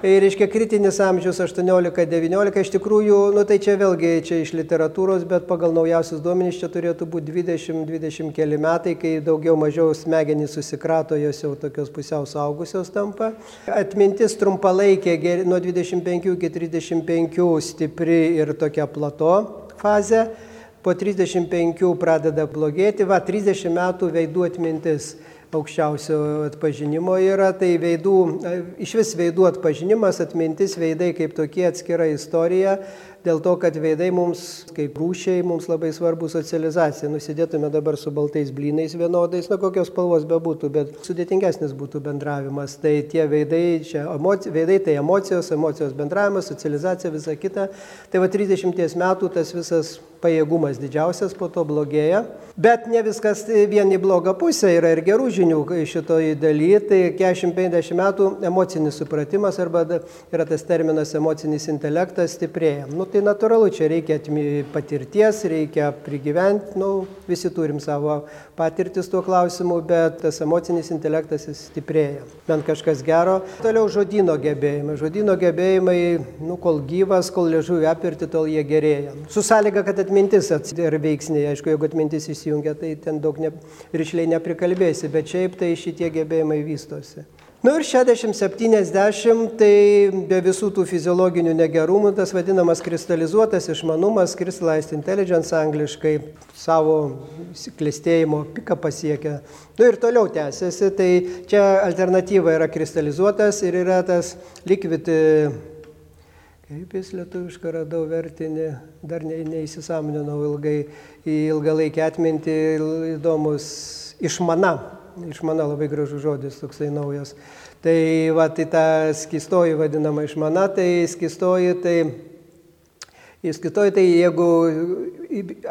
Ir reiškia kritinis amžius 18-19, iš tikrųjų, nu tai čia vėlgi čia iš literatūros, bet pagal naujausius duomenys čia turėtų būti 20-20 keli metai, kai daugiau mažiau smegenys susikrato, jos jau tokios pusiau saugusios tampa. Atmintis trumpalaikė nuo 25 iki 35 stipri ir tokia plato fazė. Po 35 pradeda blogėti, va 30 metų veidų atmintis aukščiausio atpažinimo yra, tai veidų, iš vis veidų atpažinimas, atmintis veidai kaip tokie atskira istorija, dėl to, kad veidai mums, kaip rūšiai, mums labai svarbu socializacija. Nusidėtume dabar su baltais blynais vienodais, na kokios spalvos bebūtų, bet sudėtingesnis būtų bendravimas. Tai tie veidai, čia emoci, veidai tai emocijos, emocijos bendravimas, socializacija, visa kita. Tai va 30 metų tas visas pajėgumas didžiausias, po to blogėja. Bet ne viskas vien į blogą pusę, yra ir gerų žinių šitoje dalyje. Tai 40-50 metų emocinis supratimas arba yra tas terminas emocinis intelektas stiprėja. Nu, tai natūralu, čia reikia patirties, reikia prigyventi, nu, visi turim savo patirtis tuo klausimu, bet tas emocinis intelektas stiprėja. Bent kažkas gero. Toliau žodino gebėjimai. Žodino gebėjimai, nu, kol gyvas, kol liežuvį apirti, tol jie gerėja. Su sąlyga, kad atmintis yra veiksniai. Aišku, jeigu atmintis įsijungia, tai ten daug ne, ryšliai neprikalbėsi, bet šiaip tai šitie gebėjimai vystosi. Nu ir 60-70 tai be visų tų fiziologinių negerumų tas vadinamas kristalizuotas išmanumas, crystallized intelligence angliškai savo klėstėjimo piką pasiekia. Nu ir toliau tęsiasi, tai čia alternatyva yra kristalizuotas ir yra tas liquid, kaip jis lietuviškai radau vertinį, dar ne, neįsisamoninau ilgai į ilgalaikę atmintį, įdomus išmana išmana labai gražus žodis, toksai naujas. Tai va, tai ta skistoji vadinama išmana, tai skistoji, tai Įskitoji tai jeigu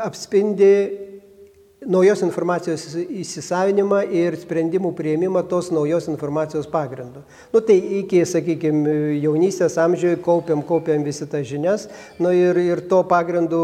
apspindi naujos informacijos įsisavinimą ir sprendimų prieimimą tos naujos informacijos pagrindu. Nu, tai iki, sakykime, jaunystės amžiuje kaupiam, kaupiam visi tas žinias nu, ir, ir to pagrindu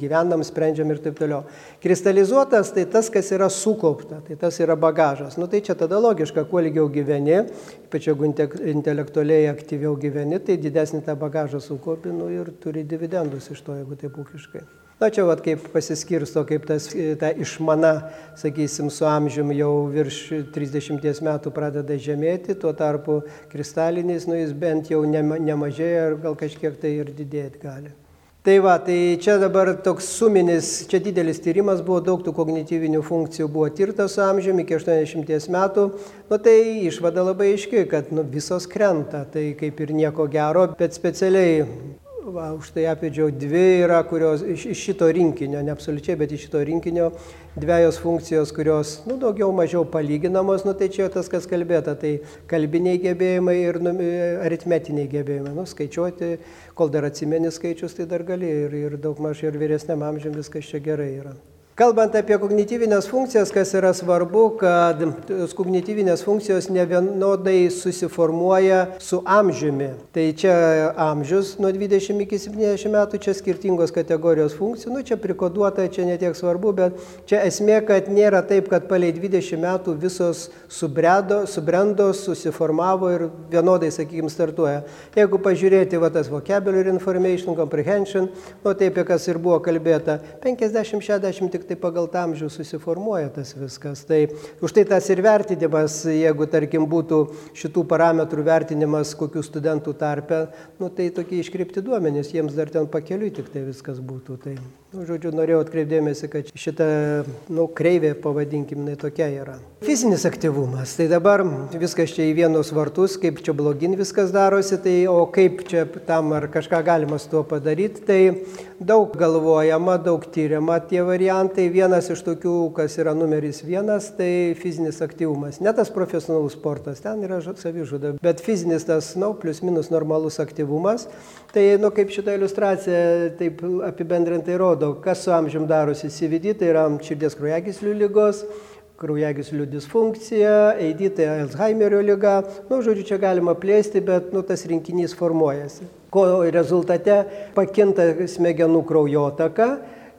gyvenam, sprendžiam ir taip toliau. Kristalizuotas tai tas, kas yra sukaupta, tai tas yra bagažas. Nu, tai čia tada logiška, kuo ilgiau gyveni, ypač jeigu intelektualiai aktyviau gyveni, tai didesnį tą bagažą sukaupi nu, ir turi dividendus iš to, jeigu taip ūkiškai. Na čia vat kaip pasiskirsto, kaip tas, ta išmana, sakysim, su amžiumi jau virš 30 metų pradeda žemėti, tuo tarpu kristalinis, nu jis bent jau nemažėja ir gal kažkiek tai ir didėti gali. Tai va, tai čia dabar toks suminis, čia didelis tyrimas buvo, daug tų kognityvinių funkcijų buvo tirta su amžiumi iki 80 metų. Nu tai išvada labai aiški, kad nu, visos krenta, tai kaip ir nieko gero, bet specialiai Va, už tai apėdžiau dvi yra, kurios iš, iš šito rinkinio, ne absoliučiai, bet iš šito rinkinio dviejos funkcijos, kurios, nu, daugiau mažiau palyginamos, nu, tai čia tas, kas kalbėta, tai kalbiniai gebėjimai ir nu, aritmetiniai gebėjimai, nu, skaičiuoti, kol dar atsimeni skaičius, tai dar gali ir, ir daug maž ir vyresniam amžiam viskas čia gerai yra. Kalbant apie kognityvinės funkcijas, kas yra svarbu, kad kognityvinės funkcijos nevienodai susiformuoja su amžiumi. Tai čia amžius nuo 20 iki 70 metų, čia skirtingos kategorijos funkcijų, nu čia prikoduota, čia netiek svarbu, bet čia esmė, kad nėra taip, kad palei 20 metų visos subredo, subrendo, susiformavo ir vienodai, sakykime, startuoja. Jeigu pažiūrėti va tas vocabulary information, comprehension, nu taip, kas ir buvo kalbėta, 50-60 tik tai pagal tą amžių susiformuoja tas viskas. Tai už tai tas ir vertinimas, jeigu tarkim būtų šitų parametrų vertinimas kokių studentų tarpe, nu, tai tokie iškreipti duomenys, jiems dar ten pakeliui tik tai viskas būtų. Tai, nu, žodžiu, norėjau atkreipdėmėsi, kad šita nu, kreivė, pavadinkim, jinai tokia yra. Fizinis aktyvumas. Tai dabar viskas čia į vienus vartus, kaip čia blogin viskas darosi, tai o kaip čia tam ar kažką galima su tuo padaryti, tai daug galvojama, daug tyriama tie variantai tai vienas iš tokių, kas yra numeris vienas, tai fizinis aktyvumas. Ne tas profesionalus sportas, ten yra savižuda, bet fizinis tas, na, nu, plius minus normalus aktyvumas. Tai, nu, kaip šitą iliustraciją taip apibendrintai rodo, kas su amžium darosi CVD, tai yra širdies kraujagyslių lygos, kraujagyslių disfunkcija, AD tai Alzheimerio lyga, nu, žodžiu, čia galima plėsti, bet, nu, tas rinkinys formuojasi. Ko rezultate pakinta smegenų kraujotaka,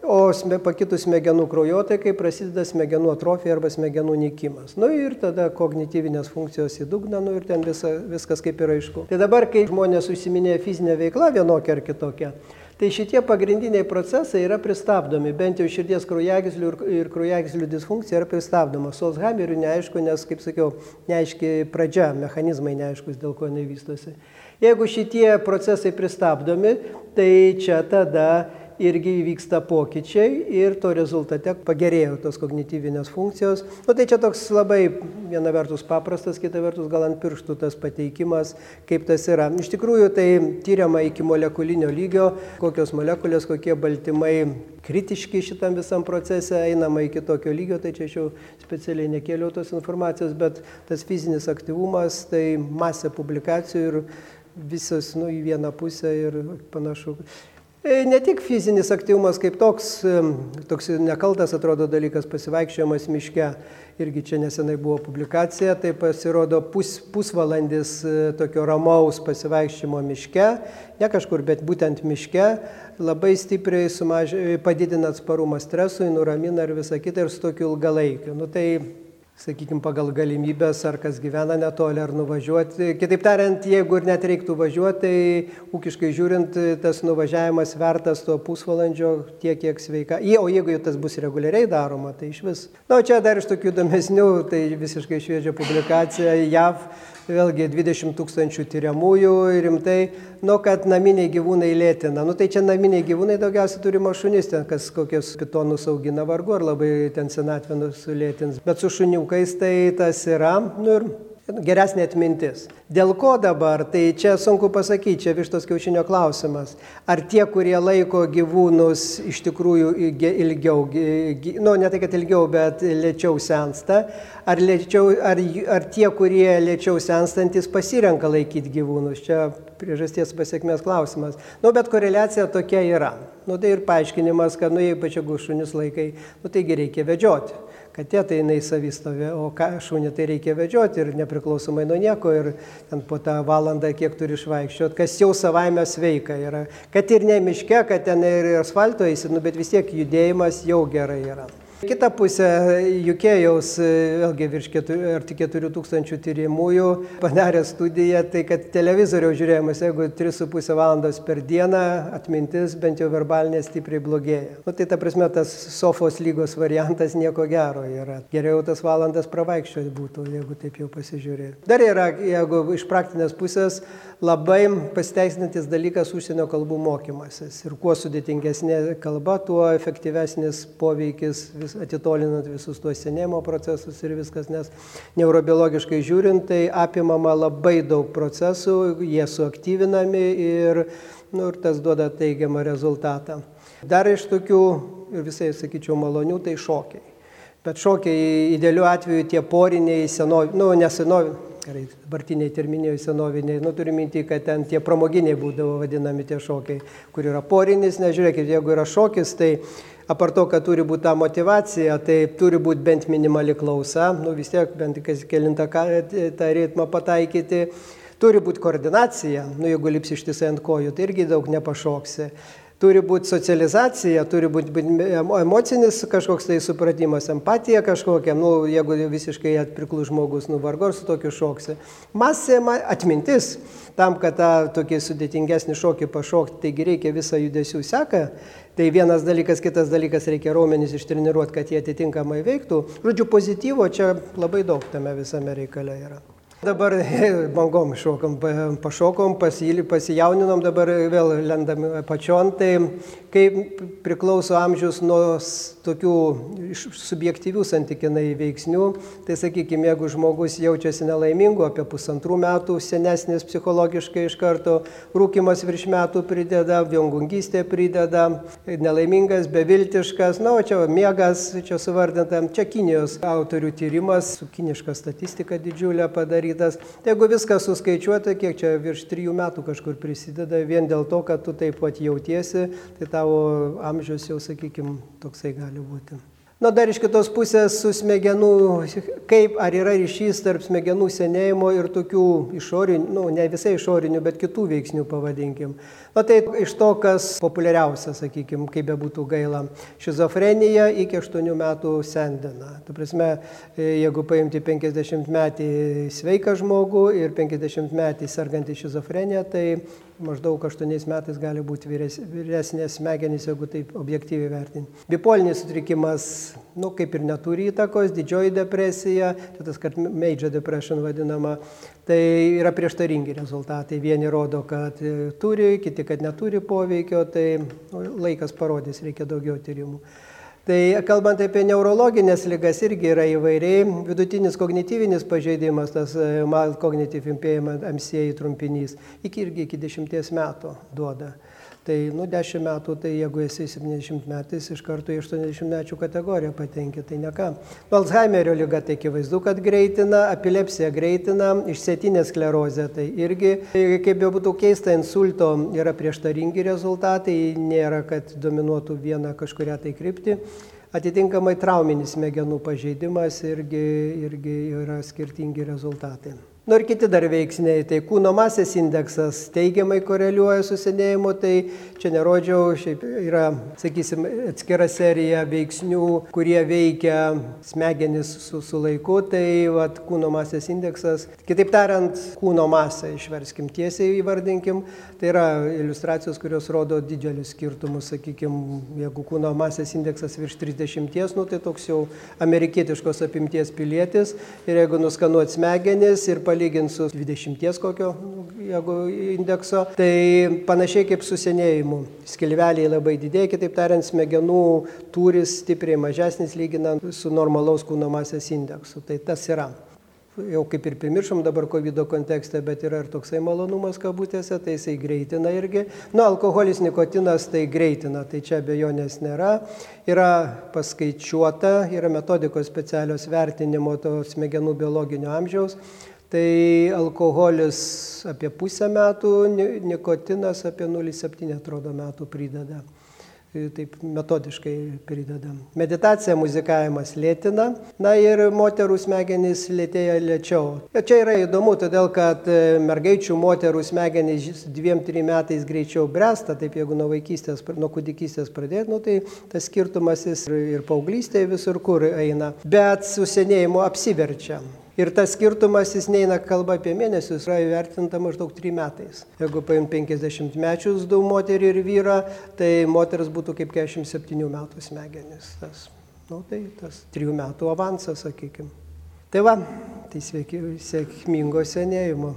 O pakitus smegenų kraujotaikai prasideda smegenų atrofija arba smegenų nykimas. Nu, ir tada kognityvinės funkcijos į dugną, nu ir ten visa, viskas kaip ir aišku. Tai dabar, kai žmonės užsiminėja fizinę veiklą vienokią ar kitokią, tai šitie pagrindiniai procesai yra pristabdomi, bent jau širdies kraujagyslių ir, kraujagyslių disfunkcija yra pristabdoma. Su Alzheimeriu neaišku, nes, kaip sakiau, neaiški pradžia, mechanizmai neaiškus, dėl ko jinai vystosi. Jeigu šitie procesai pristabdomi, tai čia tada irgi įvyksta pokyčiai ir to rezultate pagerėjo tos kognityvinės funkcijos. Nu, tai čia toks labai viena vertus paprastas, kita vertus gal ant pirštų tas pateikimas, kaip tas yra. Iš tikrųjų tai tyriama iki molekulinio lygio, kokios molekulės, kokie baltymai kritiški šitam visam procese, einama iki tokio lygio, tai čia aš jau specialiai nekėliau tos informacijos, bet tas fizinis aktyvumas, tai masė publikacijų ir visas nu, į vieną pusę ir panašu. E, ne tik fizinis aktyvumas kaip toks, e, toks nekaltas atrodo dalykas, pasivaikščiojimas miške, irgi čia nesenai buvo publikacija, tai pasirodo pus, pusvalandis e, tokio ramaus pasivaikščiojimo miške, ne kažkur, bet būtent miške, labai stipriai sumaž... padidina atsparumą stresui, nuramina ir visą kitą ir su tokiu ilgalaikiu. Nu, tai sakykime, pagal galimybės, ar kas gyvena netoli, ar nuvažiuoti. Kitaip tariant, jeigu ir net reiktų važiuoti, tai ūkiškai žiūrint, tas nuvažiavimas vertas to pusvalandžio tiek, kiek sveika. O jeigu tas bus reguliariai daroma, tai iš vis. Na, čia dar iš tokių įdomesnių, tai visiškai šviežia publikacija JAV vėlgi 20 tūkstančių tyriamųjų rimtai, nu, kad naminiai gyvūnai lėtina. Nu, tai čia naminiai gyvūnai daugiausiai turi mašunis, ten kas kokius pitonus augina vargu ar labai ten senatvę sulėtins. Bet su šuniukais tai tas yra. Nu, ir geresnė atmintis. Dėl ko dabar, tai čia sunku pasakyti, čia vištos kiaušinio klausimas. Ar tie, kurie laiko gyvūnus iš tikrųjų ilgiau, nu ne tai, kad ilgiau, bet lėčiau sensta, ar, lėčiau, ar, ar tie, kurie lėčiau senstantis pasirenka laikyti gyvūnus. Čia priežasties pasiekmės klausimas. Nu, bet koreliacija tokia yra. Nu, tai ir paaiškinimas, kad, nu, jeigu pačiagų šunis laikai, nu, taigi reikia vedžioti katė tai jinai savistovė, o ką šunį tai reikia vedžioti ir nepriklausomai nuo nieko ir ten po tą valandą kiek turi išvaikščioti, kas jau savaime sveika yra. Kad ir ne miške, kad ten ir asfalto eisi, nu, bet vis tiek judėjimas jau gerai yra. Kita pusė Jukėjaus, vėlgi virš 4, arti 4 tūkstančių tyrimųjų, padarė studiją, tai kad televizoriaus žiūrėjimas, jeigu 3,5 valandos per dieną, atmintis bent jau verbalinė stipriai blogėja. Nu, tai ta prasme, tas sofos lygos variantas nieko gero yra. Geriau tas valandas pravaikščioti būtų, jeigu taip jau pasižiūrėti. Dar yra, jeigu iš praktinės pusės, labai pasiteisinantis dalykas užsienio kalbų mokymasis. Ir kuo sudėtingesnė kalba, tuo efektyvesnis poveikis vis, atitolinant visus tuos senėjimo procesus ir viskas, nes neurobiologiškai žiūrint, tai apimama labai daug procesų, jie suaktyvinami ir, nu, ir tas duoda teigiamą rezultatą. Dar iš tokių, ir visai sakyčiau, malonių, tai šokiai. Bet šokiai idealiu atveju tie poriniai senovi, nu, nesenovi, gerai, dabartiniai terminėjai senoviniai, nu turiu minti, kad ten tie pramoginiai būdavo vadinami tie šokiai, kur yra porinis, nežiūrėkit, jeigu yra šokis, tai apart to, kad turi būti ta motivacija, tai turi būti bent minimali klausa, nu vis tiek bent kas kelintą tą ritmą pataikyti. Turi būti koordinacija, nu jeigu lips ištisai ant kojų, tai irgi daug nepašoksi turi būti socializacija, turi būti emocinis kažkoks tai supratimas, empatija kažkokia, nu, jeigu visiškai atpriklus žmogus, nu, vargu ar su tokiu šoksi. Masė, atmintis, tam, kad tą tokį sudėtingesnį šokį pašokti, taigi reikia visą judesių seką, tai vienas dalykas, kitas dalykas, reikia raumenys ištreniruoti, kad jie atitinkamai veiktų. Žodžiu, pozityvo čia labai daug tame visame reikale yra. Dabar bangom šokom, pašokom, pasilį, pasijauninom, dabar vėl lendam pačion. Tai kaip priklauso amžius nuo tokių subjektyvių santykinai veiksnių, tai sakykime, jeigu žmogus jaučiasi nelaimingu, apie pusantrų metų senesnis psichologiškai iš karto, rūkimas virš metų prideda, viongungystė prideda, nelaimingas, beviltiškas, na, o čia miegas, čia suvardintam, čia Kinijos autorių tyrimas, su kiniška statistika didžiulė padarytas. Tai jeigu viską suskaičiuota, kiek čia virš trijų metų kažkur prisideda, vien dėl to, kad tu taip pat jautiesi, tai tavo amžius jau, sakykime, toksai gali būti. Na dar iš kitos pusės su smegenų, kaip ar yra ryšys tarp smegenų senėjimo ir tokių išorinių, nu, ne visai išorinių, bet kitų veiksnių pavadinkim. Na tai iš to, kas populiariausia, sakykime, kaip be būtų gaila, šizofrenija iki 8 metų sendina. Tu prasme, jeigu paimti 50 metį sveiką žmogų ir 50 metį sergantį šizofreniją, tai maždaug 8 metais gali būti vyres, vyresnės smegenys, jeigu taip objektyviai vertinti. Bipolinis sutrikimas, nu, kaip ir neturi įtakos, didžioji depresija, tai tas, kad major depression vadinama, tai yra prieštaringi rezultatai. Vieni rodo, kad turi, kiti, kad neturi poveikio, tai nu, laikas parodys, reikia daugiau tyrimų. Tai kalbant apie neurologinės lygas irgi yra įvairiai. Vidutinis kognityvinis pažeidimas, tas e, mild cognitive impairment, MCA trumpinys, iki irgi iki 10 metų duoda. Tai, nu, 10 metų, tai jeigu esi 70 metais, iš karto į 80 mečių kategoriją patenki, tai ne ką. Nu, Alzheimerio lyga tai akivaizdu, kad greitina, epilepsija greitina, išsėtinė sklerozė tai irgi, tai, kaip jau būtų keista, insulto yra prieštaringi rezultatai, nėra, kad dominuotų vieną kažkuria tai kryptį. Atitinkamai trauminis smegenų pažeidimas irgi, irgi yra skirtingi rezultatai. Nu ir kiti dar veiksniai, tai kūno masės indeksas teigiamai koreliuoja su senėjimu, tai čia nerodžiau, šiaip yra, sakysim, atskira serija veiksnių, kurie veikia smegenis su, su laiku, tai vat, kūno masės indeksas, kitaip tariant, kūno masę išverskim tiesiai įvardinkim, tai yra iliustracijos, kurios rodo didelius skirtumus, sakykim, jeigu kūno masės indeksas virš 30, nu, tai toks jau amerikietiškos apimties pilietis ir jeigu nuskanuot smegenis ir palikti palygint su 20 kokio, jeigu indekso, tai panašiai kaip su senėjimu. Skilveliai labai didėja, kitaip tariant, smegenų tūris stipriai mažesnis lyginant su normalaus kūno masės indeksu. Tai tas yra. jau kaip ir primiršom dabar COVID kontekste, bet yra ir toksai malonumas kabutėse, tai jisai greitina irgi. Nu, alkoholis, nikotinas tai greitina, tai čia abejonės nėra. Yra paskaičiuota, yra metodikos specialios vertinimo to smegenų biologinio amžiaus. Tai alkoholis apie pusę metų, nikotinas apie 0,7 atrodo metų prideda taip metodiškai pridedam. Meditacija, muzikavimas lėtina, na ir moterų smegenys lėtėja lėčiau. Ir čia yra įdomu, todėl kad e, mergaičių moterų smegenys dviem, trim metais greičiau bręsta, taip jeigu nuo vaikystės, nuo kūdikystės pradėti, nu, tai tas skirtumas jis ir, ir paauglystėje visur kur eina, bet su senėjimu apsiverčia. Ir tas skirtumas, jis neina kalba apie mėnesius, yra įvertinta maždaug 3 metais. Jeigu paim 50 mečius du moterį ir vyrą, tai moteris būtų kaip 47 metų smegenis. Tas, nu, tai tas 3 metų avansas, sakykime. Tai va, tai sveiki, sėkmingo senėjimo.